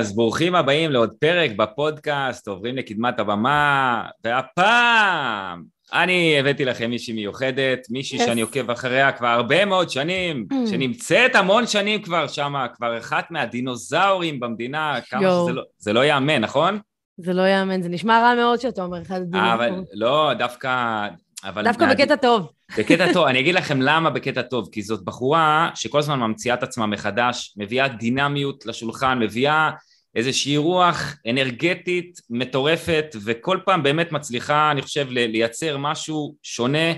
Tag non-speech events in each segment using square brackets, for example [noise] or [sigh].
אז ברוכים הבאים לעוד פרק בפודקאסט, עוברים לקדמת הבמה, והפעם אני הבאתי לכם מישהי מיוחדת, מישהי yes. שאני עוקב אחריה כבר הרבה מאוד שנים, mm. שנמצאת המון שנים כבר שמה, כבר אחת מהדינוזאורים במדינה, כמה Yo. שזה לא, זה לא ייאמן, נכון? זה לא ייאמן, זה נשמע רע מאוד שאתה אומר אחד הדינוזאורים. אבל לא, דווקא... אבל דווקא מה... בקטע טוב. בקטע טוב, [laughs] אני אגיד לכם למה בקטע טוב, כי זאת בחורה שכל הזמן ממציאה את עצמה מחדש, מביאה דינמיות לשולחן, מביאה איזושהי רוח אנרגטית מטורפת, וכל פעם באמת מצליחה, אני חושב, לייצר משהו שונה,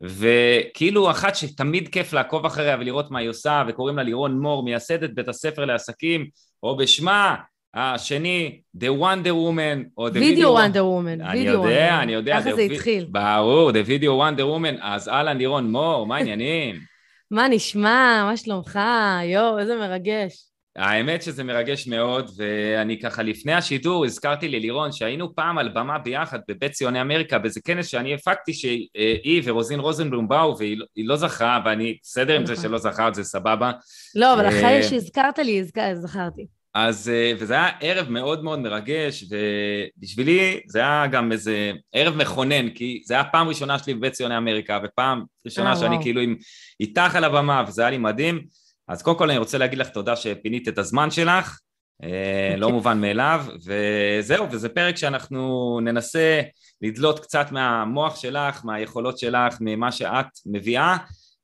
וכאילו אחת שתמיד כיף לעקוב אחריה ולראות מה היא עושה, וקוראים לה לירון מור, מייסדת בית הספר לעסקים, או בשמה השני, The Wonder Woman, או The Video Wonder Woman. אני יודע, אני יודע. ככה זה התחיל. ברור, The Video Wonder Woman. אז אהלן לירון מור, מה העניינים? [laughs] מה נשמע? מה שלומך? יואו, איזה מרגש. האמת שזה מרגש מאוד, ואני ככה לפני השידור הזכרתי ללירון שהיינו פעם על במה ביחד בבית ציוני אמריקה באיזה כנס שאני הפקתי שהיא ורוזין רוזנבלום באו והיא לא, לא זכרה ואני בסדר עם זה נכון. שלא זכרת זה סבבה. לא, אבל אחרי אה, שהזכרת לי זכרתי. אז, אה, וזה היה ערב מאוד מאוד מרגש, ובשבילי זה היה גם איזה ערב מכונן, כי זה היה פעם ראשונה שלי בבית ציוני אמריקה, ופעם ראשונה אה, שאני. כאילו עם, איתך על הבמה, וזה היה לי מדהים. אז קודם כל אני רוצה להגיד לך תודה שפינית את הזמן שלך, אה, לא [laughs] מובן מאליו, וזהו, וזה פרק שאנחנו ננסה לדלות קצת מהמוח שלך, מהיכולות שלך, ממה שאת מביאה,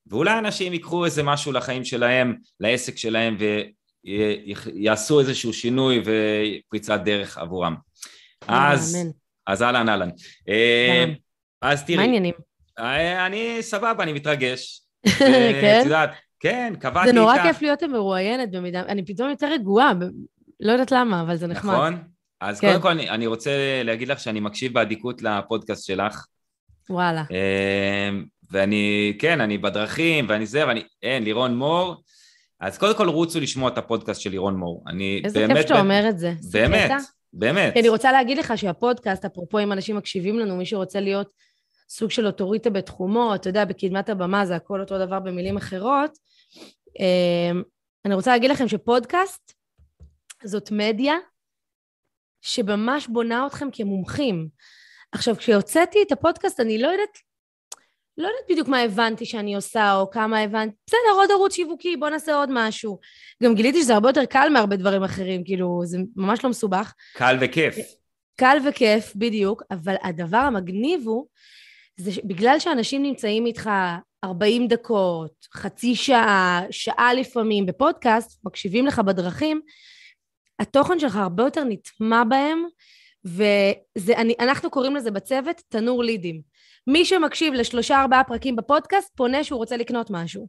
ואולי אנשים ייקחו איזה משהו לחיים שלהם, לעסק שלהם, ויעשו איזשהו שינוי ופריצת דרך עבורם. אז, אז אהלן אהלן. אה, אז תראי, מה העניינים? אה, אני סבבה, אני מתרגש. [laughs] כן? את יודעת, כן, קבעתי איתה. זה נורא כיף להיות מרואיינת במידה, אני פתאום יותר רגועה, לא יודעת למה, אבל זה נחמד. נכון? אז כן. קודם כל אני, אני רוצה להגיד לך שאני מקשיב באדיקות לפודקאסט שלך. וואלה. אמ, ואני, כן, אני בדרכים, ואני זה, ואני, אין, לירון מור. אז קודם כל רוצו לשמוע את הפודקאסט של לירון מור. אני איזה באמת... איזה כיף שאתה אומר את זה. באמת, באמת. אני רוצה להגיד לך שהפודקאסט, אפרופו אם אנשים מקשיבים לנו, מי שרוצה להיות סוג של אוטוריטה בתחומו, אתה יודע, בקדמת הבמה זה הכל אותו דבר במילים אחרות, אני רוצה להגיד לכם שפודקאסט זאת מדיה שממש בונה אתכם כמומחים. עכשיו, כשהוצאתי את הפודקאסט, אני לא יודעת, לא יודעת בדיוק מה הבנתי שאני עושה, או כמה הבנתי, בסדר, עוד ערוץ שיווקי, בוא נעשה עוד משהו. גם גיליתי שזה הרבה יותר קל מהרבה דברים אחרים, כאילו, זה ממש לא מסובך. קל וכיף. קל וכיף, בדיוק, אבל הדבר המגניב הוא, זה בגלל שאנשים נמצאים איתך 40 דקות, חצי שעה, שעה לפעמים בפודקאסט, מקשיבים לך בדרכים, התוכן שלך הרבה יותר נטמע בהם, ואנחנו קוראים לזה בצוות תנור לידים. מי שמקשיב לשלושה ארבעה פרקים בפודקאסט, פונה שהוא רוצה לקנות משהו.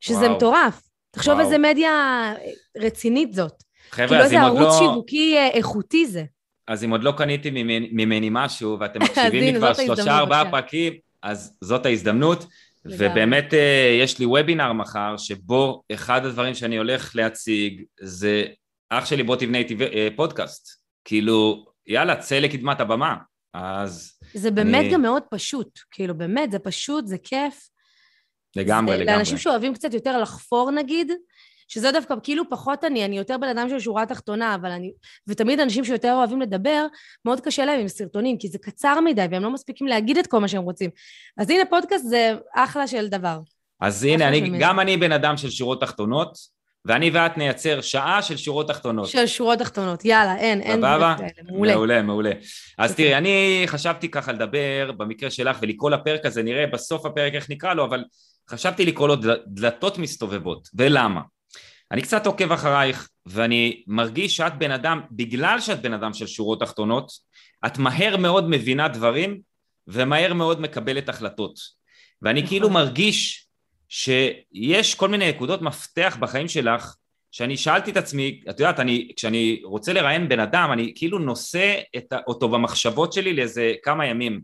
שזה וואו. מטורף. תחשוב איזה מדיה רצינית זאת. חבר'ה, כאילו אז אם עוד לא... כאילו איזה ערוץ שיווקי אה, איכותי זה. אז אם עוד לא קניתי ממני, ממני משהו, ואתם [laughs] מקשיבים לי כבר שלושה ארבעה פרקים, אז זאת ההזדמנות. ובאמת אה, יש לי וובינר מחר, שבו אחד הדברים שאני הולך להציג זה אח שלי בוא תבנה איתי אה, פודקאסט. כאילו, יאללה, צא לקדמת הבמה. אז... זה באמת אני... גם מאוד פשוט, כאילו באמת, זה פשוט, זה כיף. לגמרי, זה, לגמרי. לאנשים שאוהבים קצת יותר לחפור נגיד, שזה דווקא כאילו פחות אני, אני יותר בן אדם של שורה תחתונה, אבל אני... ותמיד אנשים שיותר אוהבים לדבר, מאוד קשה להם עם סרטונים, כי זה קצר מדי, והם לא מספיקים להגיד את כל מה שהם רוצים. אז הנה פודקאסט זה אחלה של דבר. אז הנה, אני, גם אני בן אדם של שורות תחתונות, ואני ואת נייצר שעה של שורות תחתונות. של שורות תחתונות, יאללה, אין, אין כאלה, מעולה. מעולה, מעולה. אז. תראי, אני חשבתי ככה לדבר במקרה שלך ולקרוא לפרק הזה, נראה בסוף הפרק איך נקרא לו, אבל חשבתי לקרוא לו דלתות מסתובבות, ולמה? אני קצת עוקב אחרייך, ואני מרגיש שאת בן אדם, בגלל שאת בן אדם של שורות תחתונות, את מהר מאוד מבינה דברים, ומהר מאוד מקבלת החלטות. ואני נכון. כאילו מרגיש שיש כל מיני נקודות מפתח בחיים שלך, שאני שאלתי את עצמי, את יודעת, אני, כשאני רוצה לראיין בן אדם, אני כאילו נושא את, אותו במחשבות שלי לאיזה כמה ימים.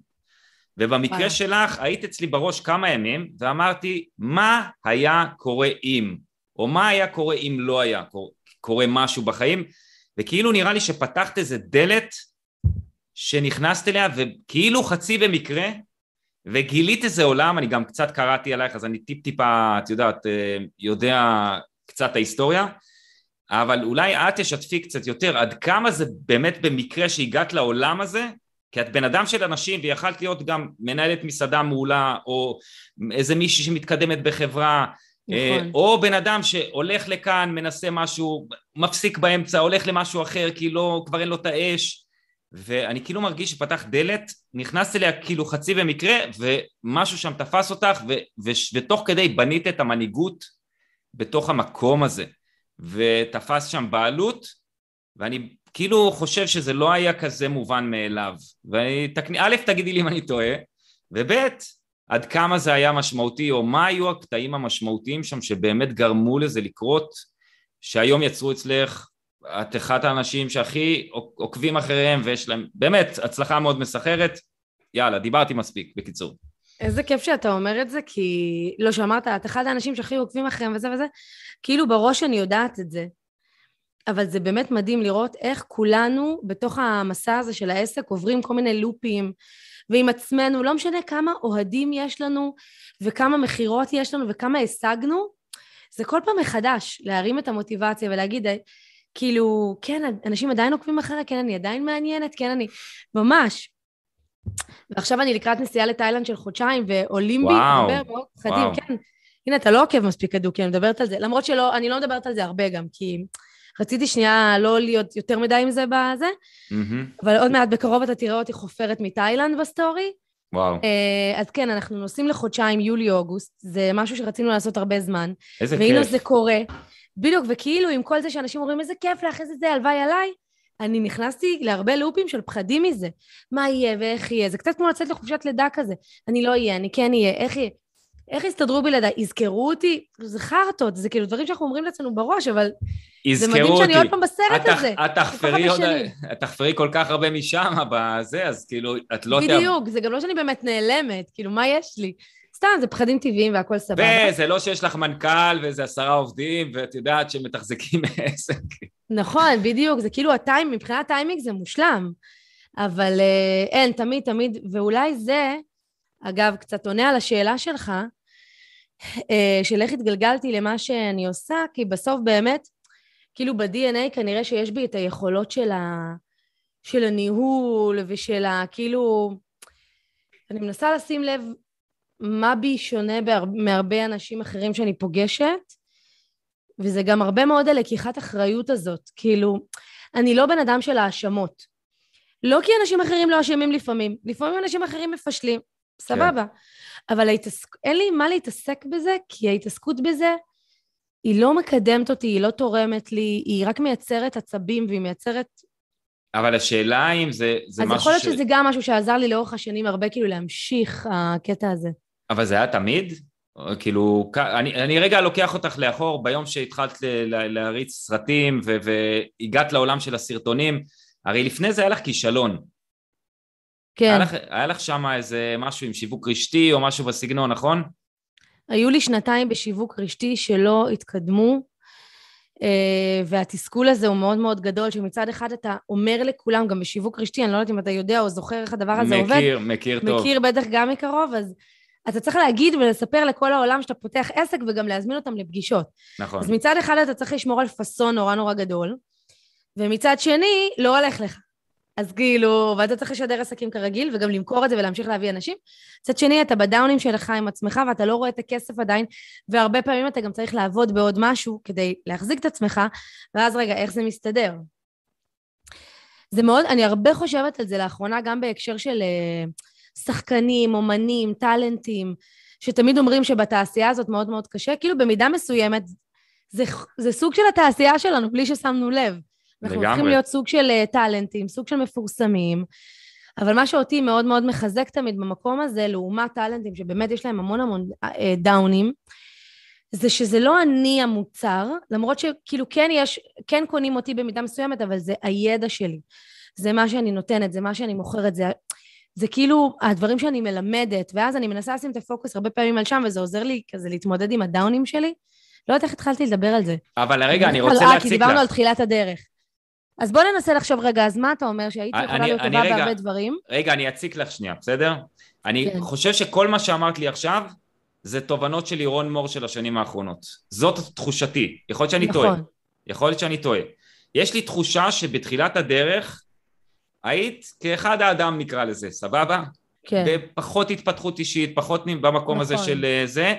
ובמקרה. שלך, היית אצלי בראש כמה ימים, ואמרתי, מה היה קורה אם? או מה היה קורה אם לא היה קורה משהו בחיים, וכאילו נראה לי שפתחת איזה דלת שנכנסת אליה, וכאילו חצי במקרה, וגילית איזה עולם, אני גם קצת קראתי עלייך, אז אני טיפ טיפה, את יודעת, אה, יודע קצת ההיסטוריה, אבל אולי את תשתפי קצת יותר, עד כמה זה באמת במקרה שהגעת לעולם הזה, כי את בן אדם של אנשים ויכלת להיות גם מנהלת מסעדה מעולה, או איזה מישהי שמתקדמת בחברה, נכון. או בן אדם שהולך לכאן, מנסה משהו, מפסיק באמצע, הולך למשהו אחר כי לא, כבר אין לו את האש, ואני כאילו מרגיש שפתח דלת, נכנסת אליה כאילו חצי במקרה, ומשהו שם תפס אותך, ו- ו- ותוך כדי בנית את המנהיגות בתוך המקום הזה, ותפס שם בעלות, ואני כאילו חושב שזה לא היה כזה מובן מאליו. ואני, א', תגידי לי אם אני טועה, וב', עד כמה זה היה משמעותי, או מה היו הקטעים המשמעותיים שם שבאמת גרמו לזה לקרות, שהיום יצרו אצלך, את אחת האנשים שהכי עוקבים אחריהם ויש להם באמת הצלחה מאוד מסחרת. יאללה, דיברתי מספיק, בקיצור. איזה כיף שאתה אומר את זה, כי לא שאמרת, את אחד האנשים שהכי עוקבים אחריהם וזה וזה, כאילו בראש אני יודעת את זה. אבל זה באמת מדהים לראות איך כולנו בתוך המסע הזה של העסק עוברים כל מיני לופים ועם עצמנו, לא משנה כמה אוהדים יש לנו וכמה מכירות יש לנו וכמה השגנו, זה כל פעם מחדש להרים את המוטיבציה ולהגיד, כאילו, כן, אנשים עדיין עוקבים אחריה, כן, אני עדיין מעניינת, כן, אני... ממש. ועכשיו אני לקראת נסיעה לתאילנד של חודשיים, ועולים בי הרבה מאוד פחדים, כן. הנה, אתה לא עוקב מספיק אדוק, אני מדברת על זה. למרות שלא, אני לא מדברת על זה הרבה גם, כי רציתי שנייה לא להיות יותר מדי עם זה בזה, mm-hmm. אבל עוד מעט בקרוב אתה תראה אותי חופרת מתאילנד בסטורי. וואו. אה, אז כן, אנחנו נוסעים לחודשיים, יולי-אוגוסט, זה משהו שרצינו לעשות הרבה זמן. איזה כיף. והנה זה קורה. בדיוק, וכאילו עם כל זה שאנשים אומרים, איזה כיף לך, איזה זה, הלוואי עליי, אני נכנסתי להרבה לופים של פחדים מזה. מה יהיה ואיך יהיה, זה קצת כמו לצאת לחופשת לידה כזה. אני לא אהיה, אני כן אהיה, איך יהיה. איך יסתדרו בלעדיי? יזכרו אותי? זה חרטות, זה כאילו דברים שאנחנו אומרים לעצמנו בראש, אבל זה מדהים אותי. שאני עוד פעם בסרט את, הזה. את תחפרי כל כך הרבה משם בזה, אז כאילו, את לא... בדיוק, זה גם לא שאני באמת נעלמת, כאילו, מה יש לי? סתם, זה פחדים טבעיים והכל סבבה. וזה לא שיש לך מנכ"ל ואיזה עשרה עובדים, ואת יודעת שמתחזקים [laughs] עסק. נכון, בדיוק, זה כאילו הטיימינג, מבחינת טיימינג זה מושלם. אבל אה, אין, תמיד, תמיד, ואולי זה, אגב, קצת עונה על השאלה שלך, של איך התגלגלתי למה שאני עושה, כי בסוף באמת, כאילו ב-DNA כנראה שיש בי את היכולות של, ה... של הניהול ושל ה... כאילו... אני מנסה לשים לב מה בי שונה בהר... מהרבה אנשים אחרים שאני פוגשת, וזה גם הרבה מאוד הלקיחת אחריות הזאת. כאילו, אני לא בן אדם של האשמות. לא כי אנשים אחרים לא אשמים לפעמים, לפעמים אנשים אחרים מפשלים, סבבה. כן. אבל ההתעסק... אין לי מה להתעסק בזה, כי ההתעסקות בזה היא לא מקדמת אותי, היא לא תורמת לי, היא רק מייצרת עצבים והיא מייצרת... אבל השאלה אם זה, זה משהו ש... אז יכול להיות שזה גם משהו שעזר לי לאורך השנים הרבה כאילו להמשיך הקטע הזה. אבל זה היה תמיד? כאילו, אני, אני רגע לוקח אותך לאחור ביום שהתחלת להריץ סרטים והגעת לעולם של הסרטונים, הרי לפני זה היה לך כישלון. כן. היה לך, היה לך שם איזה משהו עם שיווק רשתי או משהו בסגנון, נכון? היו לי שנתיים בשיווק רשתי שלא התקדמו, אה, והתסכול הזה הוא מאוד מאוד גדול, שמצד אחד אתה אומר לכולם, גם בשיווק רשתי, אני לא יודעת אם אתה יודע או זוכר איך הדבר הזה מכיר, עובד. מכיר, מכיר טוב. מכיר בטח גם מקרוב, אז אתה צריך להגיד ולספר לכל העולם שאתה פותח עסק וגם להזמין אותם לפגישות. נכון. אז מצד אחד אתה צריך לשמור על פאסון נורא נורא גדול, ומצד שני, לא הולך לך. אז כאילו, ואתה צריך לשדר עסקים כרגיל, וגם למכור את זה ולהמשיך להביא אנשים. מצד שני, אתה בדאונים שלך עם עצמך, ואתה לא רואה את הכסף עדיין, והרבה פעמים אתה גם צריך לעבוד בעוד משהו כדי להחזיק את עצמך, ואז רגע, איך זה מסתדר? זה מאוד, אני הרבה חושבת על זה לאחרונה, גם בהקשר של uh, שחקנים, אומנים, טאלנטים, שתמיד אומרים שבתעשייה הזאת מאוד מאוד קשה, כאילו במידה מסוימת, זה, זה סוג של התעשייה שלנו, בלי ששמנו לב. אנחנו צריכים להיות סוג של uh, טאלנטים, סוג של מפורסמים, אבל מה שאותי מאוד מאוד מחזק תמיד במקום הזה, לעומת טאלנטים שבאמת יש להם המון המון uh, דאונים, זה שזה לא אני המוצר, למרות שכאילו כן יש, כן קונים אותי במידה מסוימת, אבל זה הידע שלי. זה מה שאני נותנת, זה מה שאני מוכרת, זה, זה כאילו הדברים שאני מלמדת, ואז אני מנסה לשים את הפוקוס הרבה פעמים על שם, וזה עוזר לי כזה להתמודד עם הדאונים שלי. לא יודעת איך התחלתי לדבר על זה. אבל רגע, אני רוצה להציג לך. כי דיברנו על תחילת הדרך. אז בוא ננסה לחשוב רגע, אז מה אתה אומר, שהייתי יכולה להיות טובה בהרבה דברים? רגע, אני אציק לך שנייה, בסדר? אני כן. חושב שכל מה שאמרת לי עכשיו, זה תובנות של לירון מור של השנים האחרונות. זאת תחושתי, יכול להיות שאני נכון. טועה. יכול להיות שאני טועה. יש לי תחושה שבתחילת הדרך היית כאחד האדם נקרא לזה, סבבה? כן. ופחות התפתחות אישית, פחות במקום נכון. הזה של אה, זה,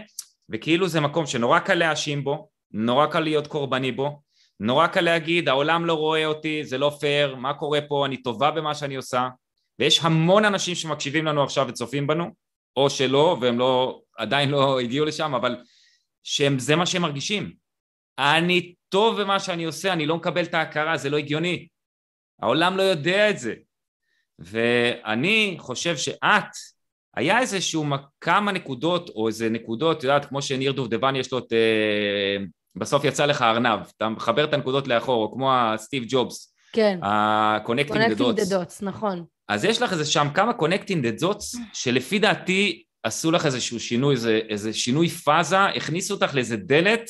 וכאילו זה מקום שנורא קל להאשים בו, נורא קל להיות קורבני בו, נורא קל להגיד העולם לא רואה אותי, זה לא פייר, מה קורה פה, אני טובה במה שאני עושה, ויש המון אנשים שמקשיבים לנו עכשיו וצופים בנו, או שלא, והם לא, עדיין לא הגיעו לשם, אבל שזה מה שהם מרגישים. אני טוב במה שאני עושה, אני לא מקבל את ההכרה, זה לא הגיוני. העולם לא יודע את זה. ואני חושב שאת, היה איזשהו כמה נקודות, או איזה נקודות, את יודעת, כמו שניר דובדבן יש לו את... בסוף יצא לך ארנב, אתה מחבר את הנקודות לאחור, או כמו הסטיב ג'ובס. כן. ה-connecting the dots. the dots, נכון. אז יש לך איזה שם כמה connecting the dots, שלפי דעתי עשו לך איזשהו שינוי, איזה, איזה שינוי פאזה, הכניסו אותך לאיזה דלת,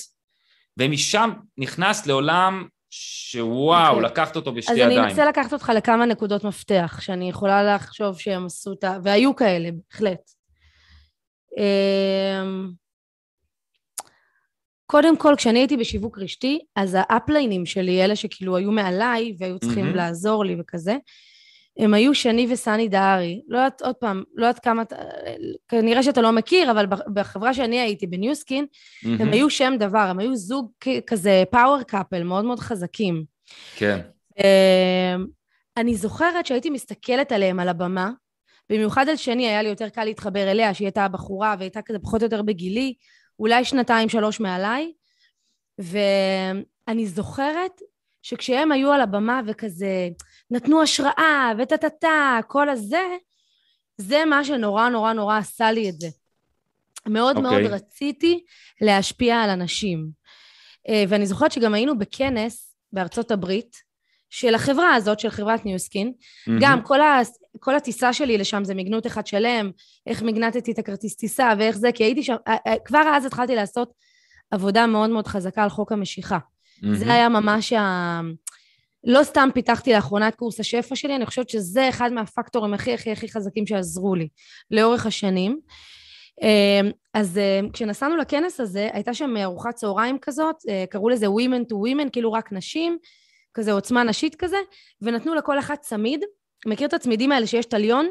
ומשם נכנסת לעולם שוואו, okay. אוקיי. לקחת אותו בשתי אז ידיים. אז אני אנסה לקחת אותך לכמה נקודות מפתח, שאני יכולה לחשוב שהם עשו את ה... והיו כאלה, בהחלט. קודם כל, כשאני הייתי בשיווק רשתי, אז האפליינים שלי, אלה שכאילו היו מעליי והיו צריכים mm-hmm. לעזור לי וכזה, הם היו שני וסני דהרי. לא יודעת, עוד פעם, לא יודעת כמה, כנראה שאתה לא מכיר, אבל בחברה שאני הייתי, בניוסקין, mm-hmm. הם היו שם דבר, הם היו זוג כזה פאוור קאפל, מאוד מאוד חזקים. כן. אמ, אני זוכרת שהייתי מסתכלת עליהם על הבמה, במיוחד על שני היה לי יותר קל להתחבר אליה, שהיא הייתה בחורה והייתה כזה פחות או יותר בגילי, אולי שנתיים, שלוש מעליי, ואני זוכרת שכשהם היו על הבמה וכזה נתנו השראה וטה-טה-טה, כל הזה, זה מה שנורא נורא נורא עשה לי את זה. מאוד okay. מאוד אוקיי. רציתי להשפיע על אנשים. אה, ואני זוכרת שגם היינו בכנס בארצות הברית, של החברה הזאת, של חברת Nu Skin. Mm-hmm. גם כל, ה, כל הטיסה שלי לשם זה מגנוט אחד שלם, איך מגנטתי את הכרטיס טיסה ואיך זה, כי הייתי שם, אה, אה, כבר אז התחלתי לעשות עבודה מאוד מאוד חזקה על חוק המשיכה. Mm-hmm. זה היה ממש ה... לא סתם פיתחתי לאחרונה את קורס השפע שלי, אני חושבת שזה אחד מהפקטורים הכי הכי הכי חזקים שעזרו לי לאורך השנים. אמ, אז אמ, כשנסענו לכנס הזה, הייתה שם ארוחת צהריים כזאת, אה, קראו לזה Women to Women, כאילו רק נשים, כזה עוצמה נשית כזה, ונתנו לכל אחת צמיד. מכיר את הצמידים האלה שיש תליון?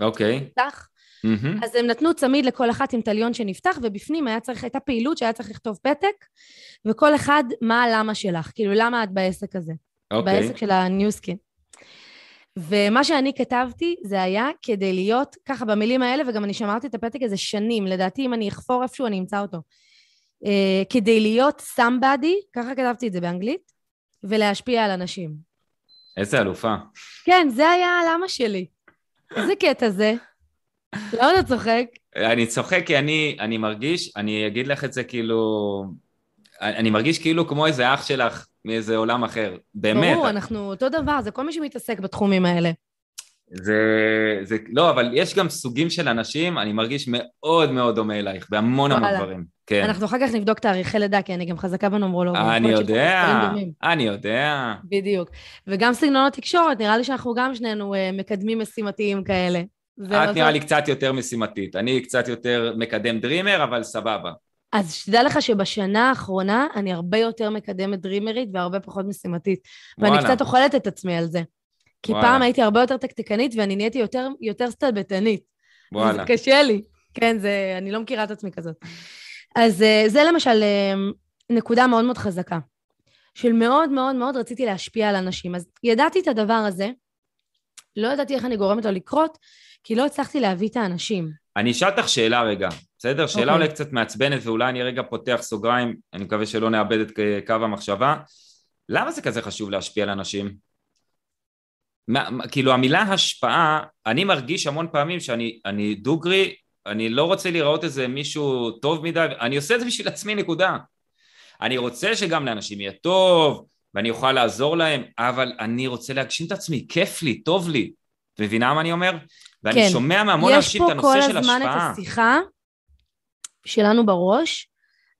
אוקיי. Okay. Mm-hmm. אז הם נתנו צמיד לכל אחת עם תליון שנפתח, ובפנים היה צריך, הייתה פעילות שהיה צריך לכתוב פתק, וכל אחד, מה הלמה שלך, כאילו, למה את בעסק הזה? אוקיי. Okay. בעסק של הניוסקין. ומה שאני כתבתי זה היה כדי להיות ככה במילים האלה, וגם אני שמרתי את הפתק הזה שנים, לדעתי אם אני אחפור איפשהו אני אמצא אותו. Uh, כדי להיות somebody, ככה כתבתי את זה באנגלית, ולהשפיע על אנשים. איזה אלופה. כן, זה היה הלמה שלי. איזה קטע זה. למה אתה צוחק? אני צוחק כי אני, אני מרגיש, אני אגיד לך את זה כאילו, אני מרגיש כאילו כמו איזה אח שלך מאיזה עולם אחר, באמת. ברור, אנחנו אותו דבר, זה כל מי שמתעסק בתחומים האלה. זה, זה, לא, אבל יש גם סוגים של אנשים, אני מרגיש מאוד מאוד דומה אלייך, בהמון המון דברים. כן. אנחנו אחר כך נבדוק תאריכי לידה, כי אני גם חזקה בנומרולוגיה. אני יודע, אני יודע. בדיוק. וגם סגנון התקשורת, נראה לי שאנחנו גם שנינו uh, מקדמים משימתיים כאלה. את נראה לי קצת יותר משימתית, אני קצת יותר מקדם דרימר, אבל סבבה. אז שתדע לך שבשנה האחרונה אני הרבה יותר מקדמת דרימרית והרבה פחות משימתית. וואלה. ואני קצת אוכלת את עצמי על זה. כי וואלה. פעם הייתי הרבה יותר תקתקנית ואני נהייתי יותר, יותר סטלבטנית. וואלה. זה קשה לי. כן, זה, אני לא מכירה את עצמי כזאת. אז אה, זה למשל אה, נקודה מאוד מאוד חזקה. של מאוד מאוד מאוד רציתי להשפיע על אנשים. אז ידעתי את הדבר הזה, לא ידעתי איך אני גורמת לו לקרות, כי לא הצלחתי להביא את האנשים. אני אשאל אותך שאלה רגע, בסדר? שאלה okay. אוקיי. אולי קצת מעצבנת ואולי אני רגע פותח סוגריים, אני מקווה שלא נאבד את קו המחשבה. למה זה כזה חשוב להשפיע על אנשים? מה, כאילו המילה השפעה, אני מרגיש המון פעמים שאני דוגרי, אני לא רוצה לראות איזה מישהו טוב מדי, אני עושה את זה בשביל עצמי נקודה. אני רוצה שגם לאנשים יהיה טוב, ואני אוכל לעזור להם, אבל אני רוצה להגשים את עצמי, כיף לי, טוב לי. מבינה מה אני אומר? ואני כן. שומע מהמון אנשים את הנושא של השפעה. יש פה כל הזמן את השיחה שלנו בראש,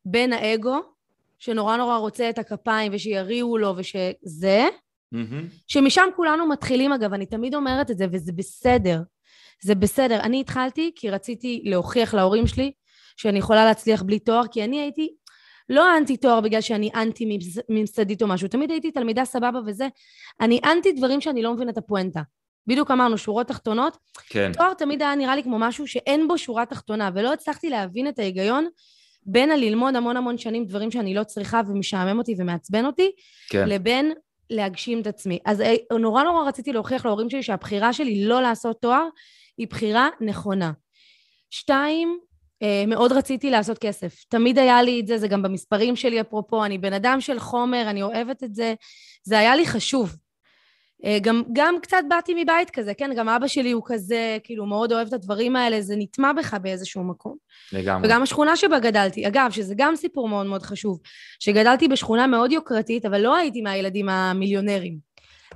בין האגו, שנורא נורא רוצה את הכפיים ושיריעו לו ושזה, mm-hmm. שמשם כולנו מתחילים אגב, אני תמיד אומרת את זה וזה בסדר. זה בסדר. אני התחלתי כי רציתי להוכיח להורים שלי שאני יכולה להצליח בלי תואר, כי אני הייתי לא אנטי תואר בגלל שאני אנטי ממסדית או משהו, תמיד הייתי תלמידה סבבה וזה. אני אנטי דברים שאני לא מבינה את הפואנטה. בדיוק אמרנו, שורות תחתונות. כן. תואר תמיד היה נראה לי כמו משהו שאין בו שורה תחתונה, ולא הצלחתי להבין את ההיגיון בין הללמוד המון המון שנים דברים שאני לא צריכה ומשעמם אותי ומעצבן אותי, כן. לבין להגשים את עצמי. אז אה, נורא נורא רציתי להוכיח להורים שלי שהבחירה שלי לא לעשות תואר היא בחירה נכונה. שתיים, אה, מאוד רציתי לעשות כסף. תמיד היה לי את זה, זה גם במספרים שלי אפרופו, אני בן אדם של חומר, אני אוהבת את זה, זה היה לי חשוב. אה, גם, גם קצת באתי מבית כזה, כן? גם אבא שלי הוא כזה, כאילו, מאוד אוהב את הדברים האלה, זה נטמע בך באיזשהו מקום. לגמרי. וגם השכונה שבה גדלתי, אגב, שזה גם סיפור מאוד מאוד חשוב, שגדלתי בשכונה מאוד יוקרתית, אבל לא הייתי מהילדים המיליונרים.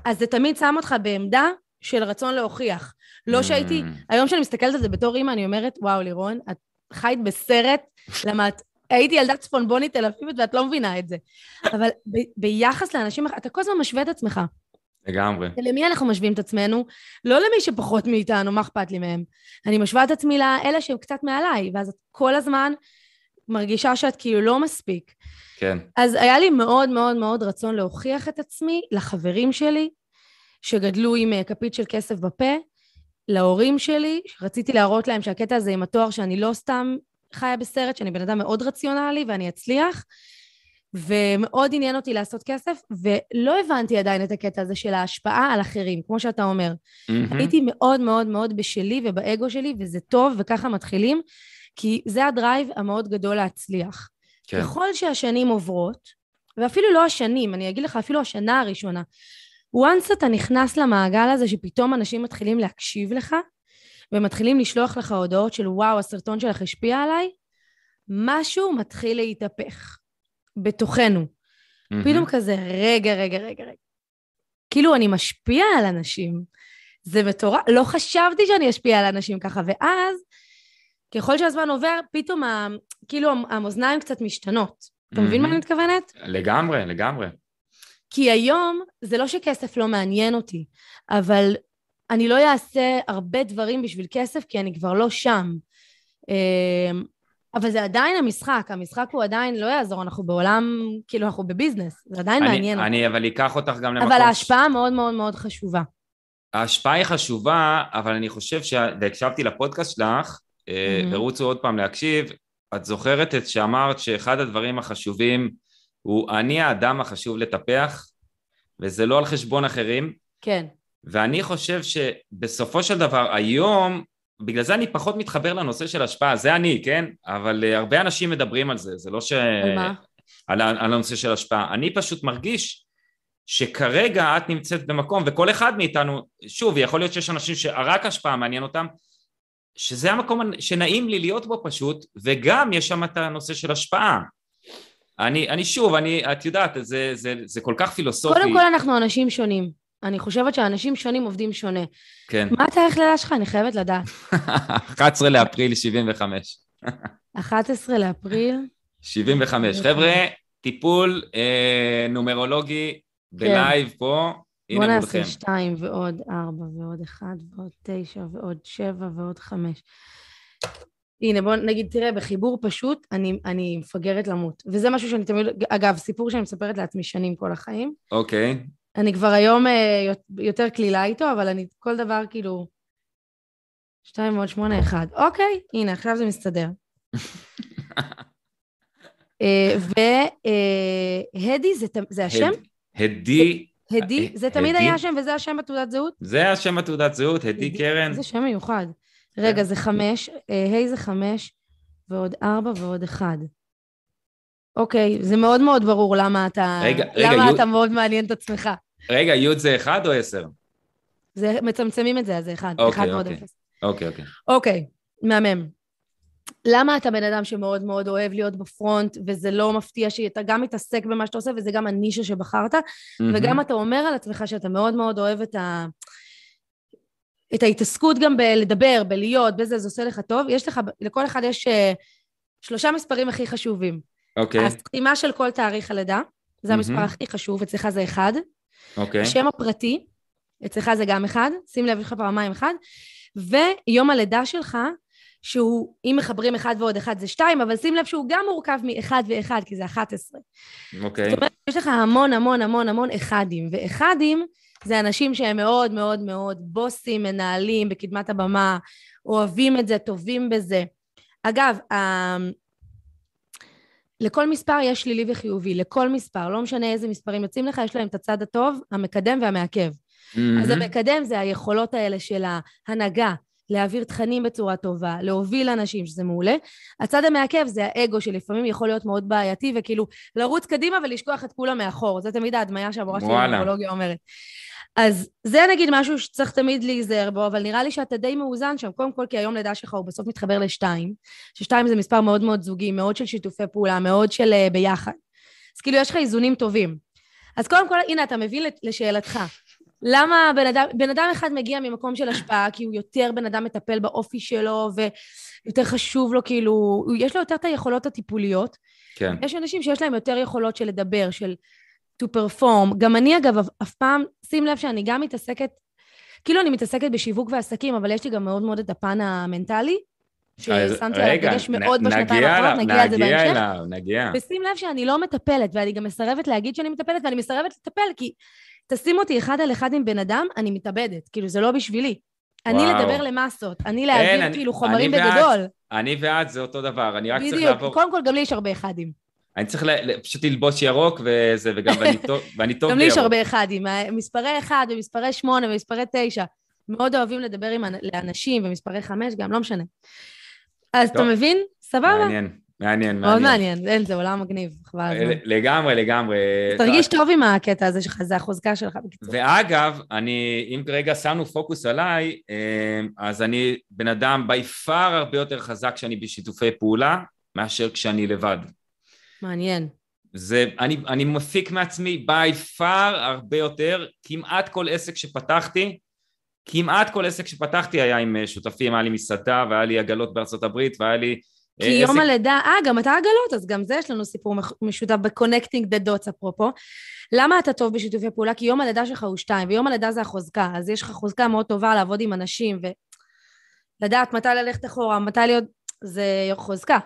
אז זה תמיד שם אותך בעמדה של רצון להוכיח. לא שהייתי, Mm. היום שאני מסתכלת על זה בתור אימא, אני אומרת, וואו, לירון, את חיית בסרט, למה את... הייתי ילדה צפונבונית תל אביבית ואת לא מבינה את זה. אבל ב, ביחס לאנשים, אתה כל הזמן משווה את עצמך. לגמרי. למי אנחנו משווים את עצמנו? לא למי שפחות מאיתנו, מה אכפת לי מהם? אני משווה את עצמי לאלה שהם קצת מעליי, ואז את כל הזמן מרגישה שאת כאילו לא מספיק. כן. אז היה לי מאוד מאוד מאוד רצון להוכיח את עצמי לחברים שלי, שגדלו עם אה, כפית של כסף בפה, להורים שלי, שרציתי להראות להם שהקטע הזה עם התואר, שאני לא סתם חיה בסרט, שאני בן אדם מאוד רציונלי ואני אצליח, ומאוד עניין אותי לעשות כסף, ולא הבנתי עדיין את הקטע הזה של ההשפעה על אחרים, כמו שאתה אומר. מהמם. הייתי מאוד מאוד מאוד בשלי ובאגו שלי, וזה טוב, וככה מתחילים, כי זה הדרייב המאוד גדול להצליח. כן. ככל שהשנים עוברות, ואפילו לא השנים, אני אגיד לך, אפילו השנה הראשונה, once אתה נכנס למעגל הזה שפתאום אנשים מתחילים להקשיב לך, ומתחילים לשלוח לך הודעות של וואו, הסרטון שלך השפיע עליי, משהו מתחיל להתהפך בתוכנו. מהמם. פתאום כזה, רגע, רגע, רגע, רגע. כאילו אני משפיע על אנשים. זה מטורף, לא חשבתי שאני אשפיע על אנשים ככה, ואז, ככל שהזמן עובר, פתאום ה, כאילו המאזניים קצת משתנות. אתה מבין מה. אני מתכוונת? לגמרי, לגמרי. כי היום זה לא שכסף לא מעניין אותי, אבל אני לא אעשה הרבה דברים בשביל כסף, כי אני כבר לא שם. אמ, אבל זה עדיין המשחק, המשחק הוא עדיין לא יעזור, אנחנו בעולם, כאילו אנחנו בביזנס, זה עדיין אני- מעניין אותי. אני אבל אקח אותך גם למקום... אבל ההשפעה מאוד מאוד מאוד חשובה. ההשפעה היא חשובה, אבל אני חושב ש... והקשבתי לפודקאסט שלך, מהמם. ורוצו עוד פעם להקשיב, את זוכרת את שאמרת שאחד הדברים החשובים הוא אני האדם החשוב לטפח, וזה לא על חשבון אחרים, כן. ואני חושב שבסופו של דבר היום, בגלל זה אני פחות מתחבר לנושא של השפעה, זה אני, כן? אבל uh, הרבה אנשים מדברים על זה, זה לא ש... על מה? על, על הנושא של השפעה. אני פשוט מרגיש שכרגע את נמצאת במקום, וכל אחד מאיתנו, שוב, יכול להיות שיש אנשים שרק השפעה מעניין אותם, שזה המקום שנעים לי להיות בו פשוט, וגם יש שם את הנושא של השפעה. אני, אני שוב, אני, את יודעת, זה, זה, זה כל כך פילוסופי. קודם כל אנחנו אנשים שונים. אני חושבת שאנשים שונים עובדים שונה. כן. מה התאריך לידה שלך? אני חייבת לדעת. [laughs] 11 לאפריל 75. 11 לאפריל. 75. חבר'ה, טיפול אה, נומרולוגי בלייב פה, כן. בוא הנה נעשה מולכם. שתיים ועוד ארבע ועוד אחד ועוד תשע ועוד שבע ועוד חמש. הנה, בוא נגיד, תראה, בחיבור פשוט, אני, אני מפגרת למות. וזה משהו שאני תמיד, אגב, סיפור שאני מספרת לעצמי שנים כל החיים. אוקיי. אני כבר היום אה, יותר קלילה איתו, אבל אני כל דבר כאילו... שתיים ועוד שמונה, אחד. אוקיי, הנה, עכשיו זה מסתדר. [laughs] והדי זה, ת- זה השם? הד- הדי, הדי, אה, זה תמיד הדי? היה השם וזה השם בתעודת זהות? זה השם התעודת זהות, הדי קרן. זה שם מיוחד. רגע, כן. זה חמש, אה, ה' זה חמש, ועוד ארבע ועוד אחד. אוקיי, זה מאוד מאוד ברור למה אתה... רגע, רגע, למה אתה מאוד מעניין את עצמך. רגע, י' זה אחד או עשר? זה, מצמצמים את זה, אז זה אחד. אוקיי, אחד אוקיי. אפס. אוקיי, אוקיי. אוקיי, מהמם. למה אתה בן אדם שמאוד מאוד אוהב להיות בפרונט, וזה לא מפתיע שאתה גם מתעסק במה שאתה עושה, וזה גם הנישה שבחרת, וגם אתה אומר על עצמך שאתה מאוד מאוד אוהב את ה... את ההתעסקות גם בלדבר, בלהיות, בזה, זה עושה לך טוב. יש לך, לכל אחד יש אה, שלושה מספרים הכי חשובים. אוקיי, הסתימה של כל תאריך הלידה, זה המספר מהמם. הכי חשוב, אצלך זה אחד. אוקיי. השם הפרטי, אצלך זה גם אחד, שים לב, יש לך פעמיים אחד. ויום הלידה שלך, שהוא, אם מחברים אחד ועוד אחד זה שתיים, אבל שים לב שהוא גם מורכב מאחד ואחד, כי זה 11. אוקיי. זאת אומרת, יש לך המון המון המון המון אחדים, ואחדים זה אנשים שהם מאוד מאוד מאוד בוסים, מנהלים בקדמת הבמה, אוהבים את זה, טובים בזה. אגב, לכל מספר יש שלילי וחיובי, לכל מספר, לא משנה איזה מספרים יוצאים לך, יש להם את הצד הטוב, המקדם והמעכב. Mm-hmm. אז המקדם זה היכולות האלה של ההנהגה, להעביר תכנים בצורה טובה, להוביל אנשים, שזה מעולה. הצד המעכב זה האגו, שלפעמים יכול להיות מאוד בעייתי, וכאילו לרוץ קדימה ולשכוח את כולם מאחור. זה תמיד ההדמיה שהמורה שלי בנורולוגיה אומרת. אז זה נגיד משהו שצריך תמיד להיזהר בו, אבל נראה לי שאתה די מאוזן שם, קודם כל כי היום לידה שלך הוא בסוף מתחבר לשתיים, ששתיים זה מספר מאוד מאוד זוגי, מאוד של שיתופי פעולה, מאוד של uh, ביחד. אז כאילו יש לך איזונים טובים. אז קודם כל, הנה, אתה מבין לשאלתך. למה בן אדם, בן אדם אחד מגיע ממקום של השפעה, כי הוא יותר בן אדם מטפל באופי שלו, ויותר חשוב לו, כאילו, יש לו יותר את היכולות הטיפוליות. כן. יש אנשים שיש להם יותר יכולות של לדבר, של to perform. גם אני, אגב, אף פעם, שים לב שאני גם מתעסקת, כאילו אני מתעסקת בשיווק ועסקים, אבל יש לי גם מאוד מאוד את הפן המנטלי. ששמתי עליו דגש מאוד בשנתיים האחרונות, נגיע לזה בהמשך. נגיע אליו, נגיע. ושים לב שאני לא מטפלת, ואני גם מסרבת להגיד שאני מטפלת, ואני מסרבת לטפל, כי תשים אותי אחד על אחד עם בן אדם, אני מתאבדת, כאילו זה לא בשבילי. אני וואו. לדבר למסות, אני להעביר אין, כאילו אני, חומרים אני בגדול. ואת, אני ואת זה אותו דבר, אני רק בדיוק, צריך לעבור... קודם כל גם לי יש הרבה אחדים. אני צריך ל, פשוט ללבוש ירוק וזה, וגם [laughs] ואני טוב, טוב גם לי יש הרבה אחדים, מספרי אחד ומספרי שמונה ומספרי תשע. מאוד אוהבים לדבר עם לאנשים ומספרי חמש, גם לא משנה. אז טוב. אתה מבין? סבבה. מעניין. מעניין, מעניין. מאוד מעניין, אין, זה עולם מגניב, חבל הזמן. לגמרי, לגמרי. תרגיש טוב עם הקטע הזה שלך, זה החוזקה שלך בקיצור. ואגב, אני, אם כרגע שמנו פוקוס עליי, אה, אז אני בן אדם בי פאר הרבה יותר חזק כשאני בשיתופי פעולה, מאשר כשאני לבד. מעניין. זה, אני, אני מפיק מעצמי בי פאר הרבה יותר, כמעט כל עסק שפתחתי, כמעט כל עסק שפתחתי היה עם אה, שותפים, היה לי מסעדה והיה לי עגלות בארצות הברית והיה לי כי עסק... יום הלידה, אה, גם אתה עגלות, אז גם זה יש לנו סיפור משותף ב-connecting the dots אפרופו. למה אתה טוב בשיתופי פעולה? כי יום הלידה שלך הוא שתיים, ויום הלידה זה החוזקה, אז יש לך חוזקה מאוד טובה לעבוד עם אנשים, ולדעת מתי ללכת אחורה, מתי להיות... זה חוזקה.